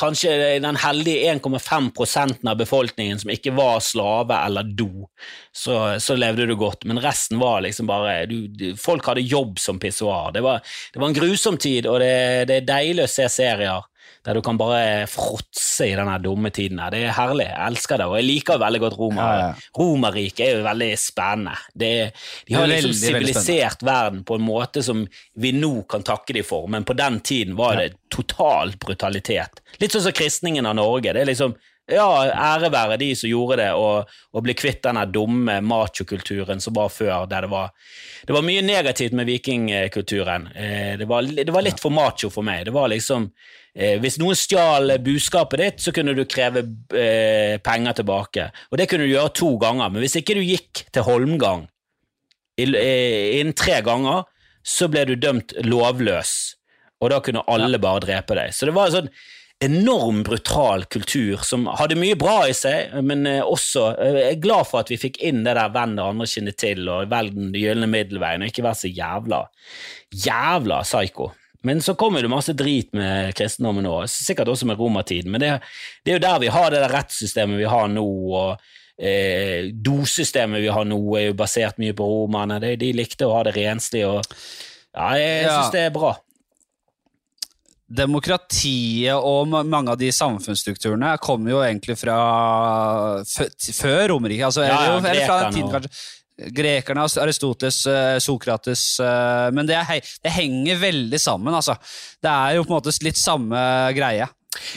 kanskje den heldige 1,5 prosenten av befolkningen som ikke var slave eller do. Så, så levde du godt, men resten var liksom bare du, du, Folk hadde jobb som pissoar. Det var, det var en grusom tid, og det, det er deilig å se serier der du kan bare fråtse i denne dumme tiden. her. Det er herlig. Jeg elsker det, og jeg liker veldig godt Roma. Ja, ja. Romerriket er jo veldig spennende. Det, de har liksom sivilisert verden på en måte som vi nå kan takke dem for, men på den tiden var det total brutalitet. Litt sånn som kristningen av Norge. Det er liksom ja, ære være de som gjorde det, og, og bli kvitt denne dumme machokulturen som var før, der det var Det var mye negativt med vikingkulturen. Eh, det, var, det var litt for macho for meg. Det var liksom eh, Hvis noen stjal buskapet ditt, så kunne du kreve eh, penger tilbake. Og det kunne du gjøre to ganger, men hvis ikke du gikk til Holmgang innen tre ganger, så ble du dømt lovløs, og da kunne alle bare drepe deg. Så det var sånn enorm brutal kultur som hadde mye bra i seg, men eh, også eh, Jeg er glad for at vi fikk inn det der 'venn det andre kinnet til' og 'velg den gylne middelveien', og ikke være så jævla jævla psycho. Men så kommer det masse drit med kristendommen nå, sikkert også med romertiden, men det, det er jo der vi har det der rettssystemet vi har nå, og eh, dosystemet vi har nå, er jo basert mye på romerne. De, de likte å ha det renslig, og ja, jeg Ja. syns det er bra. Demokratiet og mange av de samfunnsstrukturene kommer jo egentlig fra før Romerriket. Altså, Ja, ja, eller, fra den tiden, kanskje. Grekerne, Aristotes, eh, Sokrates eh, Men det, er, det henger veldig sammen, altså. Det er jo på en måte litt samme greie.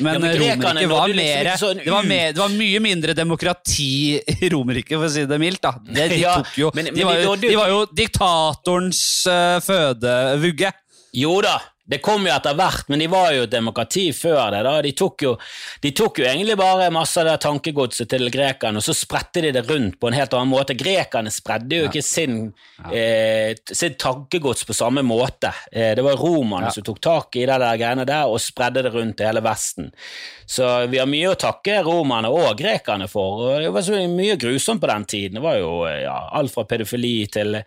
Men, Ja, Romerriket var, liksom mer, sånn det, var mer, det var mye mindre demokrati i Romerriket, for å si det mildt. da. Det, de, tok jo, men- men de, var jo de var jo diktatorens uh, fødevugge. Jo da, det kom jo etter hvert, men de var jo et demokrati før det. De tok jo, de tok jo egentlig bare masse av det tankegodset til grekerne, og så spredte de det rundt på en helt annen måte. Grekerne spredde jo ikke sin, eh, sitt tankegods på samme måte. Eh, det var romerne Ja. som tok tak i det der greiene der og spredde det rundt i hele Vesten. Så vi har mye å takke romerne og grekerne for. og Det var så mye grusomt på den tiden. Det var jo ja, alt fra pedofili til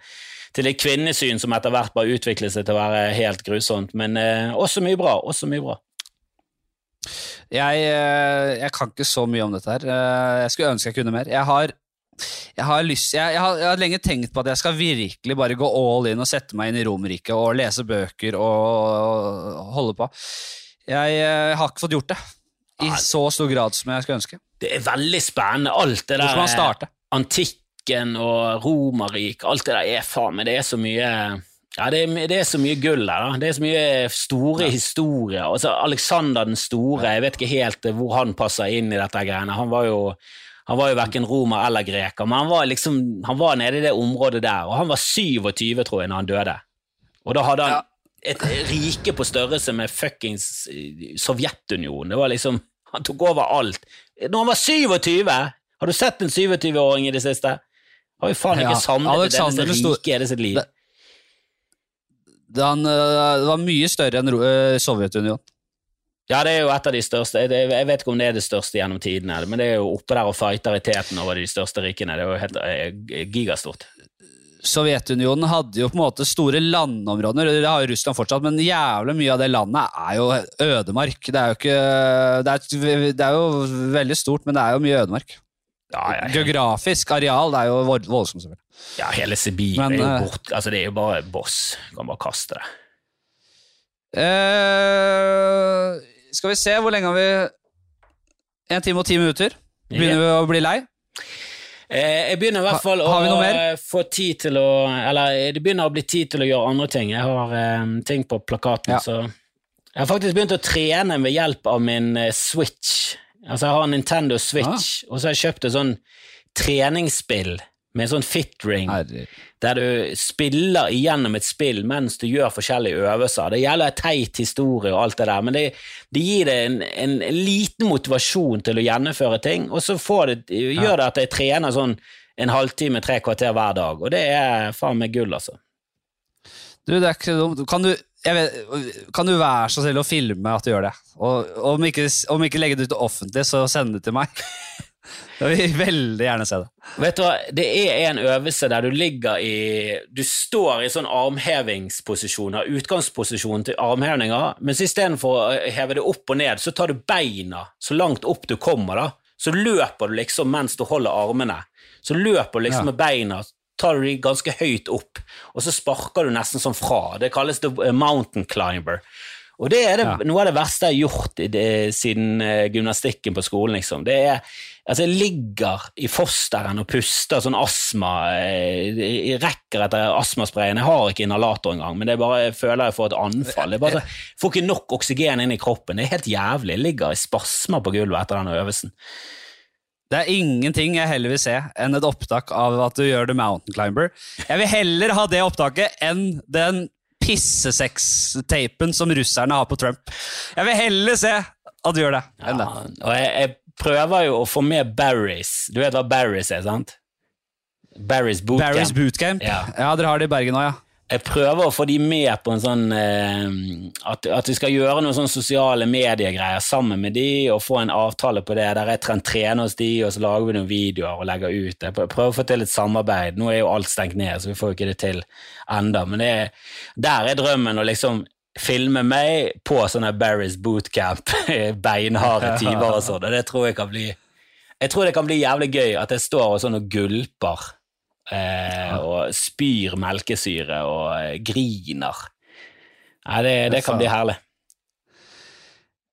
til et kvinnesyn som etter hvert bare utviklet seg til å være helt grusomt. Men eh, også mye bra. også mye bra. Jeg, eh, jeg kan ikke så mye om dette her. Eh, Jeg skulle ønske jeg kunne mer. Jeg har, jeg har, lyst, jeg, har, har lenge tenkt på at jeg skal virkelig bare gå all in og sette meg inn i Romerriket og lese bøker og holde på. Jeg, eh, har ikke fått gjort det i så stor grad som jeg skulle ønske. Det er veldig spennende. Alt det Hvor der skal man starte? starte? Antikken og Romerrik, alt det der er faen meg Det er så mye ja, det er, det er så mye gull der. da. Det er så mye store historier. Altså, Alexander den store, jeg vet ikke helt eh, hvor han passer inn i dette greiene. Han var jo han var jo verken romer eller greker, men han var liksom, han var nede i det området der, og han var 27, tror jeg, når han døde. Og da hadde han Ja. et rike på størrelse med fuckings Sovjetunionen. Det var liksom, Han tok over alt. Når han var 27! Har du sett en 27-åring i det siste? Jo faen ikke Ja, samlet Alexander den rike det sitt liv. Det- det, han, eh, det var mye større enn eh, Sovjetunionen. Ja, det er jo et av de største. Jeg vet ikke om det er det største gjennom tidene, men det er jo oppe der og fighter i teten over de største rikene. Det er jo helt eh, gigastort. Sovjetunionen hadde jo på en måte store landområder, det har jo Russland fortsatt, men jævlig mye av det landet er jo ødemark. Det er jo ikke Det er, det er jo veldig stort, men det er jo mye ødemark. Ja, ja, Geografisk areal det er jo voldsomt, ja hele Sibir Men, er jo eh, bort, altså det er jo bare boss. Du kan bare kaste det. Uh, skal vi se, hvor lenge har vi En time og ti minutter. Begynner vi å bli lei? Eh, jeg begynner i hvert Ha- fall å mer? eh, få tid til å Eller det begynner å bli tid til å gjøre andre ting. Jeg har um, ting på plakaten, Ja. så Jeg har faktisk begynt å trene ved hjelp av min uh, Switch. Altså, jeg har en Nintendo Switch, Ah. og så har jeg kjøpt et sånn treningsspill med en sånn fit ring. Der du spiller igjennom et spill mens du gjør forskjellige øvelser. Det gjelder teit historie og alt det der, men det, det gir deg en, en liten motivasjon til å gjennomføre ting, og så får det, gjør det at jeg trener sånn en halvtime, tre kvarter hver dag, og det er faen meg gull, altså. Du, det er ikke dumt. Kan du, vet, kan du være så snill å filme at du gjør det? Og og om ikke, om ikke legge det ut offentlig, så send det til meg. Jeg vil veldig gjerne se det. Vet du hva, det er en øvelse der du ligger i Du står i sånn armhevingsposisjoner, utgangsposisjon til armhevinger, mens istedenfor å heve det opp og ned, så tar du beina så langt opp du kommer, da. Så løper du liksom mens du holder armene. Så løper du liksom Ja. med beina, tar du de ganske høyt opp, og så sparker du nesten sånn fra. Det kalles the eh, mountain climber. Og det er det, Ja. noe av det verste jeg har gjort i det, siden eh, gymnastikken på skolen. liksom. Det er, altså Jeg ligger i fosteren og puster sånn astma eh, Jeg rekker etter astmasprayen. Jeg har ikke inhalator engang, men det er bare, jeg føler jeg får et anfall. Det er bare, så- jeg får ikke nok oksygen inn i kroppen. Det er helt jævlig. Jeg ligger i spasmer på gulvet etter den øvelsen. Det er ingenting jeg heller vil se enn et opptak av at du gjør The Mountain Climber. Jeg vil heller ha det opptaket enn den pissesex-tapen som russerne har på Trump. Jeg vil heller se at du gjør det enn det. Ja, og jeg, jeg prøver jo å få med Barry's. Du vet hva Barry's er, sant? Barry's Bootcamp. Barry's Bootcamp. Ja. Ja. dere har det i Bergen òg, ja. Jeg prøver å få de med på en sånn eh, at, at vi skal gjøre noen sånne sosiale mediegreier sammen med de, og få en avtale på det, der jeg tren- trener hos de, og så lager vi noen videoer og legger ut. Jeg prøver å få til et samarbeid. Nå er jo alt stengt ned, så vi får jo ikke det til enda, men det, er- der er drømmen å liksom filme meg på sånne Barry's bootcamp, beinharde timer og sånn, og det tror jeg kan bli Jeg tror det kan bli jævlig gøy at jeg står og sånn og gulper eh, og spyr melkesyre og eh, griner. Nei, det, det kan bli herlig.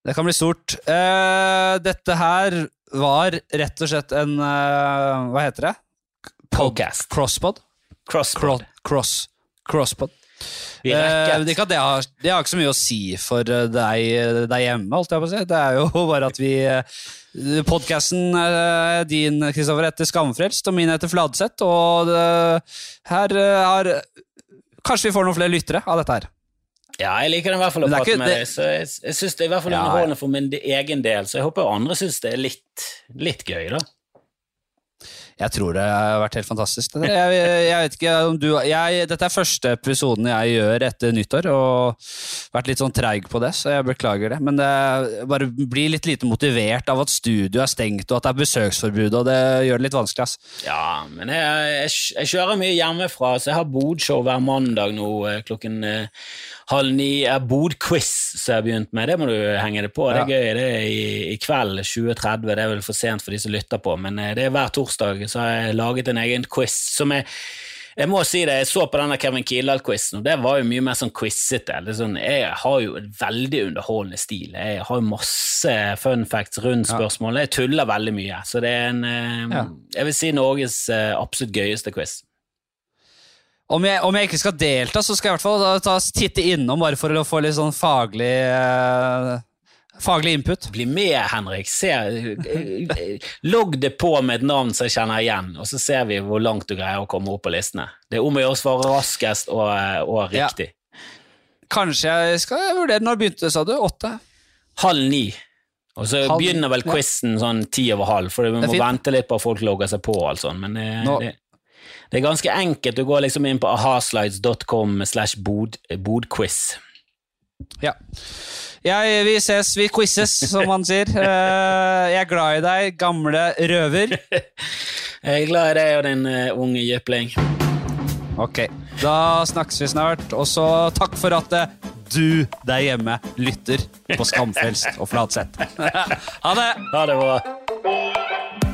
Det kan bli stort. Eh, dette her var rett og slett en eh, Hva heter det? Podcast. Crosspod? Crosspod. Cross. Crosspod. Vi Eh, det, det, har, det har ikke så mye å si for deg, deg hjemme, holdt jeg på å si. Det er jo bare at vi uh, Podkasten din, Kristoffer, heter Skamfrelst, og min heter Fladseth. Og det, her er har Kanskje vi får noen flere lyttere av dette her. Ja, jeg liker den i hvert fall å prate med deg, så jeg, jeg syns det er i hvert fall ja. underholdende for min egen del, så jeg håper andre syns det er litt, litt gøy, da. Jeg tror det har vært helt fantastisk. Det. Jeg, jeg vet ikke om du jeg, Dette er første episoden jeg gjør etter nyttår, og vært litt sånn treig på det, så jeg beklager det. Men det bare blir litt lite motivert av at studio er stengt, og at det er besøksforbud, og det gjør det litt vanskelig. ass. Ja, men jeg, jeg, kjører mye hjemmefra, så jeg har bodshow hver mandag nå eh, klokken eh, halv ni. Har bodquiz som jeg har begynt med, det må du henge det på. Det er gøy. Det er i, i kveld 20.30, det er vel for sent for de som lytter på, men eh, det er hver torsdag så har jeg laget en egen quiz som er jeg må si det, jeg så på denne Kevin Kildahl-quizen, og det var jo mye mer sånn quizete. Er Sånn, jeg har jo en veldig underholdende stil. Jeg har jo masse fun facts rundt spørsmålene. Jeg tuller veldig mye, så det er en eh, Jeg vil si Norges eh, absolutt gøyeste quiz. Om jeg, om jeg ikke skal delta, så skal jeg i hvert fall da ta, titte innom, bare for å få litt sånn faglig eh, Faglig input. Bli med, Henrik. Se, eh, logg det på med et navn som jeg kjenner igjen, og så ser vi hvor langt du greier å komme opp på listene. Det er om å gjøre å svare raskest og, og riktig. Ja. Kanskje jeg skal vurdere Når begynte sa du? Åtte? Halv ni. Og så Halv begynner vel ja. sånn ti over halv, for vi må vente litt på at folk logger seg på og alt sånt, men det, Nå- det, Det er ganske enkelt. Du går liksom inn på ahaslides.com slash bodquiz. Ja. ja. vi ses, vi quizes, som man sier. Eh, jeg er glad i deg, gamle røver. Jeg er glad i deg og din uh, unge jypling. Ok, da snakkes vi snart. Og så takk for at uh, du der hjemme lytter på Skamfrelst og Flatseth. ha det! Ha det bra.